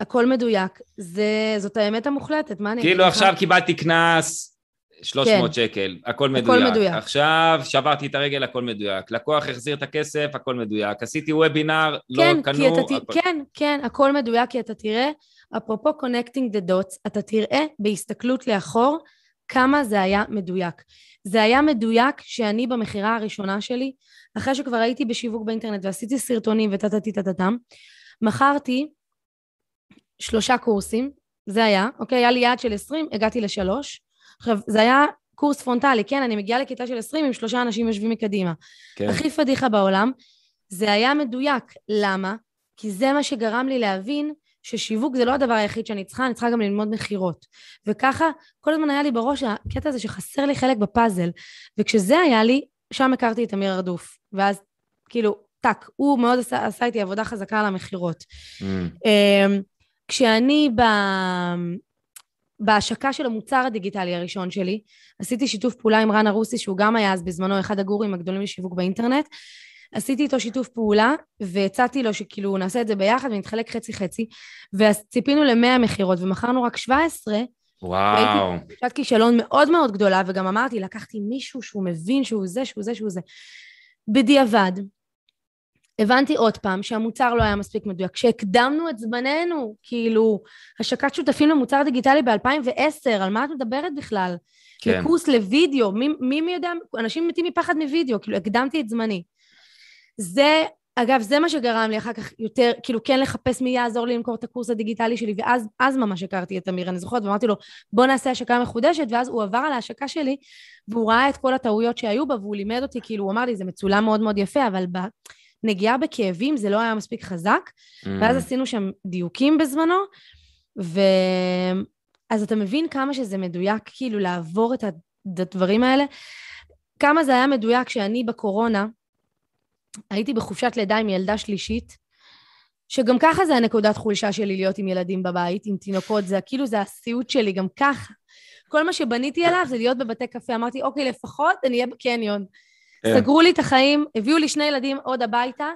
הכל מדויק. זה, זאת האמת המוחלטת, מה אני כאילו עכשיו קיבלתי קנס 300 כן. שקל, הכל מדויק. הכל מדויק. עכשיו שברתי את הרגל, הכל מדויק. לקוח החזיר את הכסף, הכל מדויק. עשיתי וובינר, לא כן, לא קנו... הכל... כן, כן, הכל מדויק, כי אתה תראה, אפרופו connecting the dots, אתה תראה בהסתכלות לאחור כמה זה היה מדויק. זה היה מדויק שאני במכירה הראשונה שלי, אחרי שכבר הייתי בשיווק באינטרנט ועשיתי סרטונים וטטטטטטם, מכרתי שלושה קורסים, זה היה, אוקיי? היה לי יעד של 20, הגעתי לשלוש. עכשיו, זה היה קורס פרונטלי, כן? אני מגיעה לכיתה של 20 עם שלושה אנשים יושבים מקדימה. כן. הכי פדיחה בעולם. זה היה מדויק. למה? כי זה מה שגרם לי להבין ששיווק זה לא הדבר היחיד שאני צריכה, אני צריכה גם ללמוד מכירות. וככה, כל הזמן היה לי בראש הקטע הזה שחסר לי חלק בפאזל. וכשזה היה לי, שם הכרתי את אמיר ארדוף. ואז, כאילו, טאק, הוא מאוד עשה, עשה איתי עבודה חזקה על המכירות. Mm. כשאני ב... בהשקה של המוצר הדיגיטלי הראשון שלי, עשיתי שיתוף פעולה עם רן ארוסי, שהוא גם היה אז בזמנו אחד הגורים הגדולים לשיווק באינטרנט. עשיתי איתו שיתוף פעולה, והצעתי לו שכאילו נעשה את זה ביחד ונתחלק חצי חצי, וציפינו ל-100 מכירות ומכרנו רק 17. וואו. והייתי תחושת כישלון מאוד מאוד גדולה, וגם אמרתי, לקחתי מישהו שהוא מבין שהוא זה, שהוא זה, שהוא זה. בדיעבד, הבנתי עוד פעם שהמוצר לא היה מספיק מדויק. כשהקדמנו את זמננו, כאילו, השקת שותפים למוצר דיגיטלי ב-2010, על מה את מדברת בכלל? כן. לקורס לוידאו, מי, מי מי יודע, אנשים מתים מפחד מוידאו, כאילו, הקדמתי את זמני. זה, אגב, זה מה שגרם לי אחר כך יותר, כאילו, כן לחפש מי יעזור לי למכור את הקורס הדיגיטלי שלי, ואז אז ממש הכרתי את אמיר, אני זוכרת, ואמרתי לו, בוא נעשה השקה מחודשת, ואז הוא עבר על ההשקה שלי, והוא ראה את כל הטעויות שהיו בה, והוא לימד אותי, כאילו, הוא אמר לי, זה מצולם מאוד מאוד יפה, אבל ב... נגיעה בכאבים, זה לא היה מספיק חזק, mm. ואז עשינו שם דיוקים בזמנו, ו... אז אתה מבין כמה שזה מדויק, כאילו, לעבור את הדברים האלה. כמה זה היה מדויק שאני בקורונה, הייתי בחופשת לידה עם ילדה שלישית, שגם ככה זה הנקודת חולשה שלי להיות עם ילדים בבית, עם תינוקות, זה כאילו זה הסיוט שלי, גם ככה. כל מה שבניתי עליו זה להיות בבתי קפה. אמרתי, אוקיי, לפחות אני אהיה בקניון. כן. סגרו לי את החיים, הביאו לי שני ילדים עוד הביתה,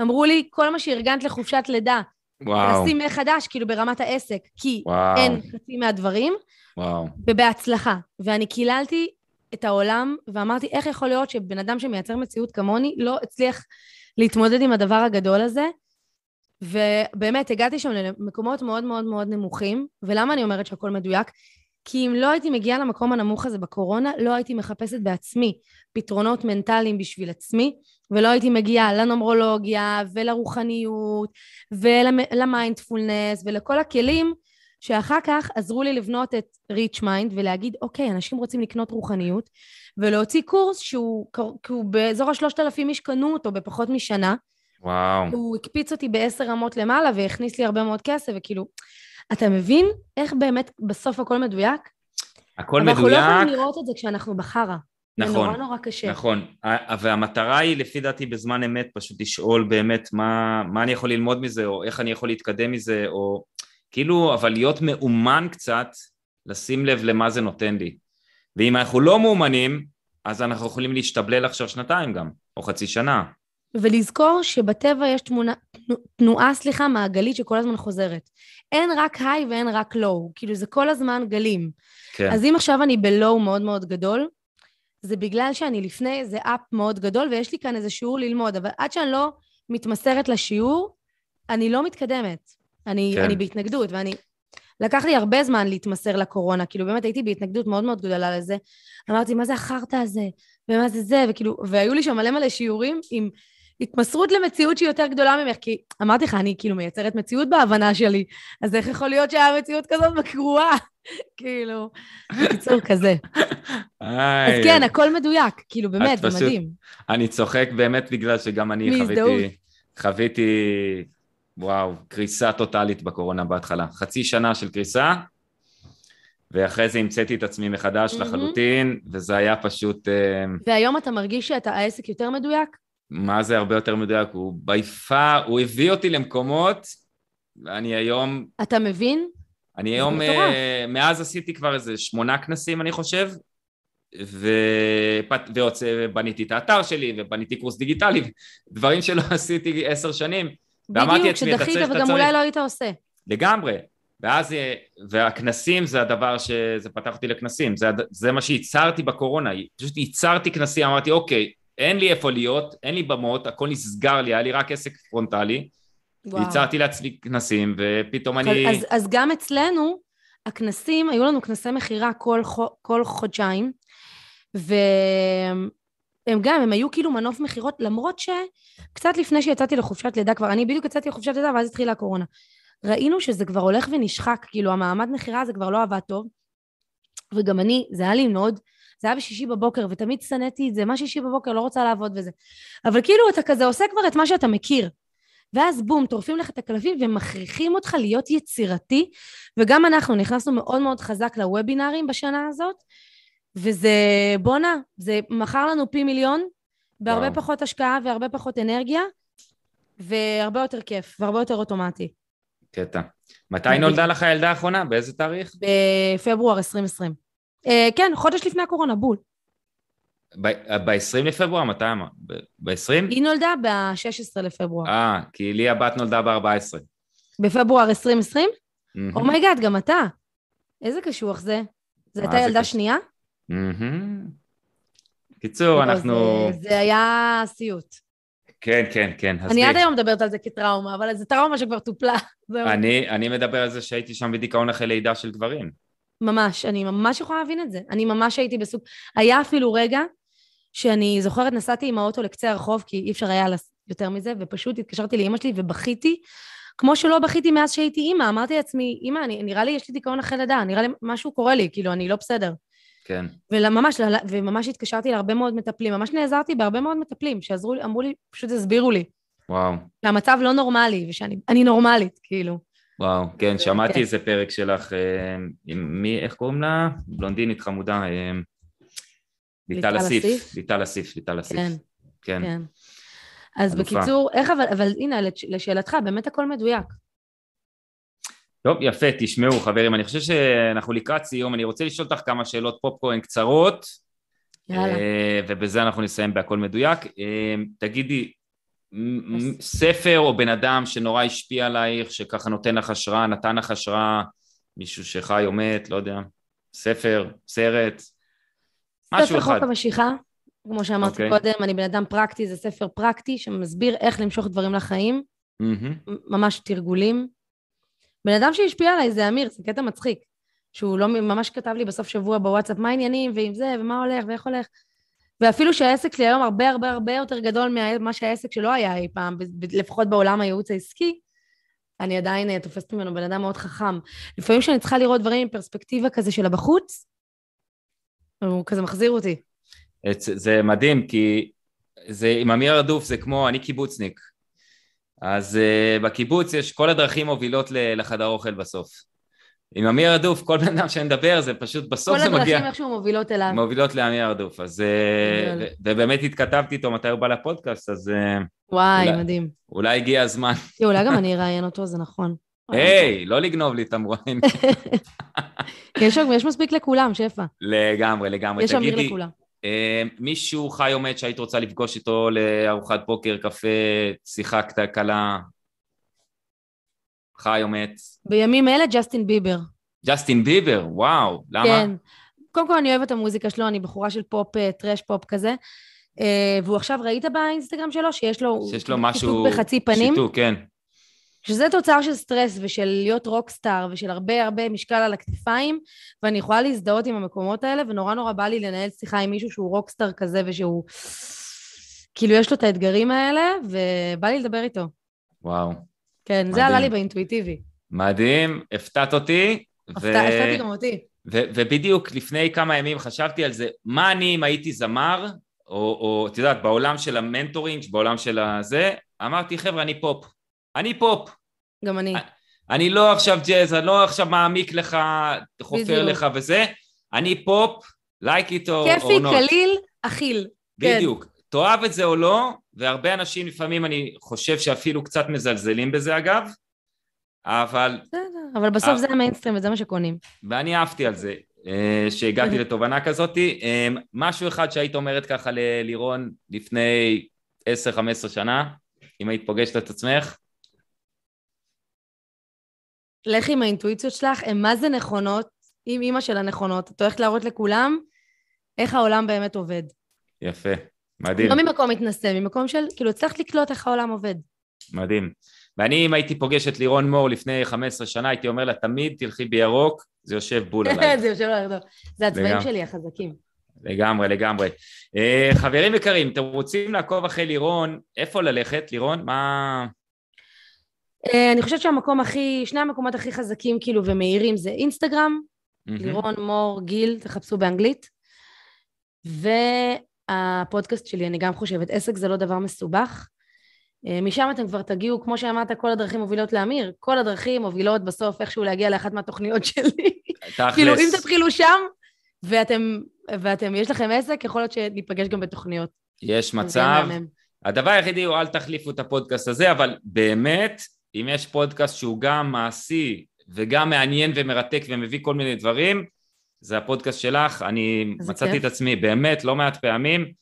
אמרו לי, כל מה שארגנת לחופשת לידה, וואו. לשים מחדש, כאילו ברמת העסק, כי וואו. אין חצי מהדברים, וואו. ובהצלחה. ואני קיללתי את העולם, ואמרתי, איך יכול להיות שבן אדם שמייצר מציאות כמוני לא הצליח להתמודד עם הדבר הגדול הזה? ובאמת, הגעתי שם למקומות מאוד מאוד מאוד נמוכים, ולמה אני אומרת שהכל מדויק? כי אם לא הייתי מגיעה למקום הנמוך הזה בקורונה, לא הייתי מחפשת בעצמי פתרונות מנטליים בשביל עצמי, ולא הייתי מגיעה לנומרולוגיה ולרוחניות ולמיינדפולנס ולכל הכלים שאחר כך עזרו לי לבנות את Rich Mind ולהגיד, אוקיי, אנשים רוצים לקנות רוחניות, ולהוציא קורס שהוא, שהוא באזור השלושת אלפים איש קנו אותו בפחות משנה. וואו. הוא הקפיץ אותי בעשר רמות למעלה והכניס לי הרבה מאוד כסף, וכאילו, אתה מבין איך באמת בסוף הכל מדויק? הכל מדויק. אבל אנחנו לא יכולים לראות את זה כשאנחנו בחרא. נכון. זה נורא נורא קשה. נכון. והמטרה היא, לפי דעתי, בזמן אמת, פשוט לשאול באמת מה, מה אני יכול ללמוד מזה, או איך אני יכול להתקדם מזה, או כאילו, אבל להיות מאומן קצת, לשים לב למה זה נותן לי. ואם אנחנו לא מאומנים, אז אנחנו יכולים להשתבלל עכשיו שנתיים גם, או חצי שנה. ולזכור שבטבע יש תמונה, תנועה, סליחה, מעגלית שכל הזמן חוזרת. אין רק היי ואין רק לואו, כאילו זה כל הזמן גלים. כן. אז אם עכשיו אני בלואו מאוד מאוד גדול, זה בגלל שאני לפני איזה אפ מאוד גדול ויש לי כאן איזה שיעור ללמוד, אבל עד שאני לא מתמסרת לשיעור, אני לא מתקדמת. אני, כן. אני בהתנגדות, ואני... לקח לי הרבה זמן להתמסר לקורונה, כאילו באמת הייתי בהתנגדות מאוד מאוד גדולה לזה. אמרתי, מה זה החרטא הזה? ומה זה זה? וכאילו, והיו לי שם מלא מלא שיעורים עם התמסרות למציאות שהיא יותר גדולה ממך, כי אמרתי לך, אני כאילו מייצרת מציאות בהבנה שלי, אז איך יכול להיות שהיה מציאות כזאת בקרואה? [laughs] כאילו, בקיצור כזה. אז כן, הכל מדויק, כאילו באמת, זה מדהים. אני צוחק באמת בגלל שגם אני חוויתי, חוויתי, וואו, קריסה טוטאלית בקורונה בהתחלה. חצי שנה של קריסה, ואחרי זה המצאתי את עצמי מחדש לחלוטין, וזה היה פשוט... אה, והיום אתה מרגיש שהעסק יותר מדויק? מה זה הרבה יותר מדויק? הוא ביפה, הוא הביא אותי למקומות, ואני היום... אתה מבין? אני היום, uh, מאז עשיתי כבר איזה שמונה כנסים אני חושב, ובניתי את האתר שלי, ובניתי קורס דיגיטלי, דברים שלא [laughs] עשיתי עשר שנים. בדיוק, שדחית וגם אולי לא היית עושה. לגמרי. ואז, אה, והכנסים זה הדבר שזה פתח אותי לכנסים, זה, זה מה שייצרתי בקורונה, פשוט ייצרתי כנסים, אמרתי אוקיי, אין לי איפה להיות, אין לי במות, הכל נסגר לי, היה לי רק עסק פרונטלי. ייצרתי לעצמי כנסים, ופתאום אני... אז, אז גם אצלנו, הכנסים, היו לנו כנסי מכירה כל, כל חודשיים, והם גם, הם היו כאילו מנוף מכירות, למרות שקצת לפני שיצאתי לחופשת לידה כבר, אני בדיוק יצאתי לחופשת לידה ואז התחילה הקורונה. ראינו שזה כבר הולך ונשחק, כאילו המעמד מכירה הזה כבר לא עבד טוב, וגם אני, זה היה לי מאוד זה היה בשישי בבוקר, ותמיד שנאתי את זה, מה שישי בבוקר, לא רוצה לעבוד וזה. אבל כאילו אתה כזה עושה כבר את מה שאתה מכיר. ואז בום, טורפים לך את הקלפים ומכריחים אותך להיות יצירתי, וגם אנחנו נכנסנו מאוד מאוד חזק לוובינארים בשנה הזאת, וזה, בואנה, זה מכר לנו פי מיליון, בהרבה וואו. פחות השקעה והרבה פחות אנרגיה, והרבה יותר כיף, והרבה יותר אוטומטי. קטע. מתי נולדה לך הילדה האחרונה? באיזה תאריך? בפברואר 2020. אה, כן, חודש לפני הקורונה, בול. ב-20 לפברואר? מתי אמרת? ב-20? היא נולדה ב-16 לפברואר. אה, כי לי הבת נולדה ב-14. בפברואר 2020? oh my god, גם אתה. איזה קשוח זה? זו הייתה ילדה שנייה? קיצור, אנחנו... זה היה סיוט. כן, כן, כן. אני עד היום מדברת על זה כטראומה, אבל זו טראומה שכבר טופלה. [laughs] אני מדבר על זה שהייתי שם בדיכאון אחרי לידה של גברים. ממש, אני ממש יכולה להבין את זה. אני ממש הייתי בסוג... היה אפילו רגע שאני זוכרת, נסעתי עם האוטו לקצה הרחוב, כי אי אפשר היה יותר מזה, ופשוט התקשרתי לאימא שלי ובכיתי, כמו שלא בכיתי מאז שהייתי אימא. אמרתי לעצמי, אימא, נראה לי יש לי דיכאון אחרי לידה, נראה לי משהו קורה לי, כאילו, אני לא בסדר. כן. וממש, וממש התקשרתי להרבה מאוד מטפלים, ממש נעזרתי בהרבה מאוד מטפלים, שעזרו לי, אמרו לי, פשוט הסבירו לי. וואו. שהמצב לא נורמלי, ושאני נורמלית, כאילו. וואו, כן, שמעתי כן. איזה פרק שלך אה, עם מי, איך קוראים לה? בלונדינית חמודה. אה, ליטל אסיף, ליטל אסיף, ליטל אסיף. כן, כן. כן. אז. בקיצור, איך אבל, אבל הנה, לש- לשאלתך, באמת הכל מדויק. טוב, יפה, תשמעו חברים, אני חושב שאנחנו לקראת סיום, אני רוצה לשאול אותך כמה שאלות פופקורן קצרות, יאללה. אה, ובזה אנחנו נסיים בהכל מדויק. תגידי, ספר או בן אדם שנורא השפיע עלייך, שככה נותן לך השראה, נתן לך השראה, מישהו שחי או מת, לא יודע, ספר, סרט, משהו ספר אחד. חוק המשיכה, כמו שאמרתי אוקיי. קודם, אני בן אדם פרקטי, זה ספר פרקטי שמסביר איך למשוך דברים לחיים, מהמם. ממש תרגולים. בן אדם שהשפיע עליי זה אמיר, זה קטע מצחיק. שהוא לא ממש כתב לי בסוף שבוע בוואטסאפ, מה העניינים, ועם זה, ומה הולך, ואיך הולך. ואפילו שהעסק שלי היום הרבה הרבה הרבה יותר גדול ממה שהעסק שלו היה אי פעם, לפחות בעולם הייעוץ העסקי, אני עדיין אה, תופסת ממנו בן אדם מאוד חכם. לפעמים כשאני צריכה לראות דברים מפרספקטיבה כזה של הבחוץ, הוא כזה מחזיר אותי. זה מדהים, כי זה, עם אמיר ארדוף זה כמו, אני קיבוצניק. אז uh, בקיבוץ יש, כל הדרכים מובילות לחדר אוכל בסוף. עם אמיר ארדוף, כל בן אדם שאני מדבר, זה פשוט, בסוף כל זה הדרכים מגיע, איכשהו מובילות אליו. מובילות לאמיר ארדוף. אז. ו- ובאמת התכתבתי איתו מתי הוא בא לפודקאסט, אז uh, וואי, אולי- מדהים. אולי הגיע הזמן. [laughs] אולי גם אני אראיין אותו, זה נכון. היי, לא לגנוב לי את המרואיין. [laughs] יש יש מספיק לכולם, שפע. לגמרי, לגמרי. יש אמיר לכולם. אה, מישהו חי או מת שהיית רוצה לפגוש איתו לארוחת בוקר, קפה, שיחה קלה? חי או מת? בימים אלה ג'סטין ביבר. ג'סטין ביבר, וואו, למה? כן. קודם כל, אני אוהבת את המוזיקה שלו, אני בחורה של פופ, אה, trash פופ כזה. אה, והוא עכשיו, ראית באינסטגרם שלו שיש לו... שיש לו משהו... בחצי פנים? שיתוק, כן. שזה תוצר של סטרס ושל להיות רוקסטאר ושל הרבה הרבה משקל על הכתפיים, ואני יכולה להזדהות עם המקומות האלה, ונורא נורא בא לי לנהל שיחה עם מישהו שהוא רוקסטאר כזה ושהוא... כאילו, יש לו את האתגרים האלה, ובא לי לדבר איתו. וואו. כן, מדהים. זה עלה לי באינטואיטיבי. מדהים, הפתעת אותי. ו- הפתע- הפתעתי גם אותי. ו- ובדיוק לפני כמה ימים חשבתי על זה, מה אני אם הייתי זמר, או, או את יודעת, בעולם של ה mentoring, בעולם של הזה, אמרתי, חבר'ה, אני פופ. אני פופ. גם אני. אני לא עכשיו ג'אז, אני לא עכשיו מעמיק לך, חופר בדיוק. לך וזה, אני פופ, like it or, כיפי, or not. קליל, אכיל. כן. תאהב את זה או לא, והרבה אנשים לפעמים אני חושב שאפילו קצת מזלזלים בזה אגב, אבל, בסדר, אבל בסוף אה. זה המיינסטרים וזה מה שקונים. ואני אהבתי על זה, אה, שהגעתי לתובנה כזאת. אה, משהו אחד שהיית אומרת ככה ללירון לפני 10-15 שנה, אם היית פוגשת את עצמך, לך עם האינטואיציות שלך, הן מה זה נכונות, עם אימא של הנכונות. את הולכת להראות לכולם איך העולם באמת עובד. יפה, מדהים. לא ממקום מתנשא, ממקום של, כאילו, הצלחת לקלוט איך העולם עובד. מדהים. ואני, אם הייתי פוגש את לירון מור לפני 15 שנה, הייתי אומר לה, תמיד תלכי בירוק, זה יושב בול עליי. [laughs] זה יושב לך טוב. זה הצבעים. שלי החזקים. לגמרי, לגמרי. אה, חברים יקרים, אתם רוצים לעקוב אחרי לירון, איפה ללכת, לירון? מה... אה, אני חושבת שהמקום הכי, שני המקומות הכי חזקים כאילו ומהירים זה אינסטגרם, מהמם. לירון מור גיל, תחפשו באנגלית. והפודקאסט שלי, אני גם חושבת, עסק זה לא דבר מסובך. אה, משם אתם כבר תגיעו, כמו שאמרת, כל הדרכים מובילות לאמיר, כל הדרכים מובילות בסוף איכשהו להגיע לאחת מהתוכניות שלי. כאילו, אם תכלס, תתחילו שם, ואתם, ואתם, יש לכם עסק, יכול להיות שניפגש גם בתוכניות. יש מצב. הדבר היחידי הוא אל תחליפו את הפודקאסט הזה, אבל באמת, אם יש פודקאסט שהוא גם מעשי וגם מעניין ומרתק ומביא כל מיני דברים, זה הפודקאסט שלך. אני מצאתי כיף. את עצמי באמת לא מעט פעמים,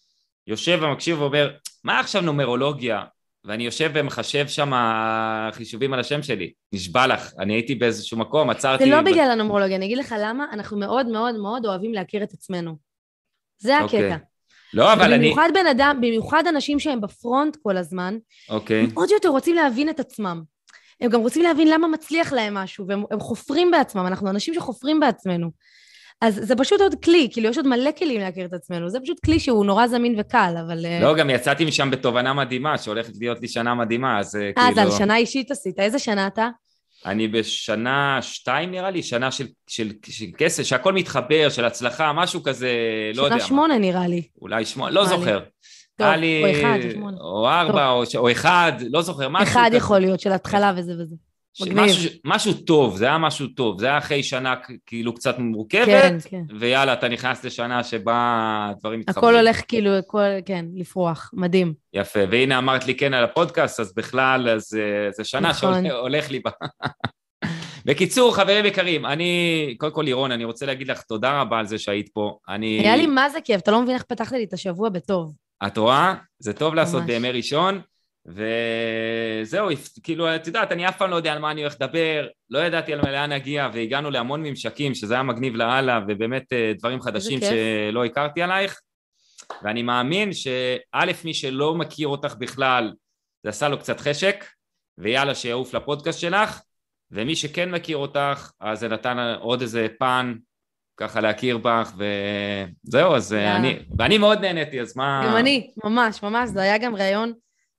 יושב ומקשיב ואומר, מה עכשיו נומרולוגיה? ואני יושב ומחשב שם חישובים על השם שלי. נשבע לך, אני הייתי באיזשהו מקום, עצרתי... זה לא ב- בגלל הנומרולוגיה, אני אגיד לך למה, אנחנו מאוד מאוד מאוד אוהבים להכיר את עצמנו. זה אוקיי. הקטע. לא, אבל אני... במיוחד בן אדם, במיוחד אנשים שהם בפרונט כל הזמן, אוקיי. הם עוד יותר רוצים להבין את עצמם. הם גם רוצים להבין למה מצליח להם משהו, והם הם חופרים בעצמם, אנחנו אנשים שחופרים בעצמנו. אז זה פשוט עוד כלי, כאילו יש עוד מלא כלים להכיר את עצמנו, זה פשוט כלי שהוא נורא זמין וקל, אבל... אה, לא, גם יצאתי משם בתובנה מדהימה, שהולכת להיות לי שנה מדהימה, אז אה, זה על כאילו... שנה אישית עשית, איזה שנה אתה? אני בשנה שתיים נראה לי, שנה של, של, של כסף, שהכל מתחבר, של הצלחה, משהו כזה, לא יודע שנה. שמונה נראה לי. אולי שמונה, לא לי. זוכר. טוב, היה לי... או אחד, או שמונה. או ארבע, או, ש... או אחד, לא זוכר, משהו אחד כזה. יכול להיות, של התחלה וזה וזה. מגניב. משהו, משהו טוב, זה היה משהו טוב, זה היה אחרי שנה כאילו קצת מורכבת, כן, כן. ויאללה, אתה נכנס לשנה שבה דברים מתחברים. הכל הולך כאילו, הכל, כן, לפרוח, מדהים. יפה, והנה אמרת לי כן על הפודקאסט, אז בכלל, אז אה, זה שנה נכון. שהולך לי בה. [laughs] בקיצור, חברים יקרים, אני, קודם כל לירון, אני רוצה להגיד לך תודה רבה על זה שהיית פה. אני... היה לי מה זה כיף, אתה לא מבין איך פתחת לי את השבוע בטוב. את רואה? זה טוב לעשות ממש. בימי ראשון, וזהו, כאילו, את יודעת, אני אף פעם לא יודע על מה אני הולך לדבר, לא ידעתי על לאן נגיע, והגענו להמון ממשקים, שזה היה מגניב לאללה, ובאמת אה, דברים חדשים. שלא הכרתי עלייך, ואני מאמין שא', מי שלא מכיר אותך בכלל, זה עשה לו קצת חשק, ויאללה, שיעוף לפודקאסט שלך, ומי שכן מכיר אותך, אז זה נתן עוד איזה פן, ככה להכיר בך, וזהו, אז יאללה. אני, ואני מאוד נהניתי, אז מה... גם אני, ממש, ממש, זה היה גם ראיון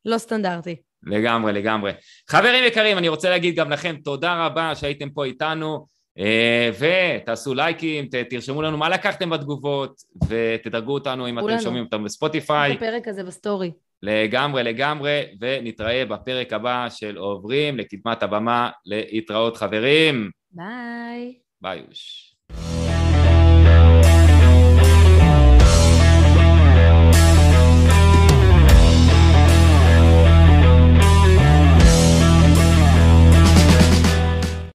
לא סטנדרטי. לגמרי, לגמרי. חברים יקרים, אני רוצה להגיד גם לכם תודה רבה שהייתם פה איתנו, אה, ותעשו לייקים, ת- תרשמו לנו מה לקחתם בתגובות, ותדרגו אותנו אם אתם. שומעים אותנו בספוטיפיי. את הפרק הזה בסטורי. לגמרי, לגמרי, ונתראה בפרק הבא של עוברים לקדמת הבמה להתראות חברים. ביי. ביי אוש.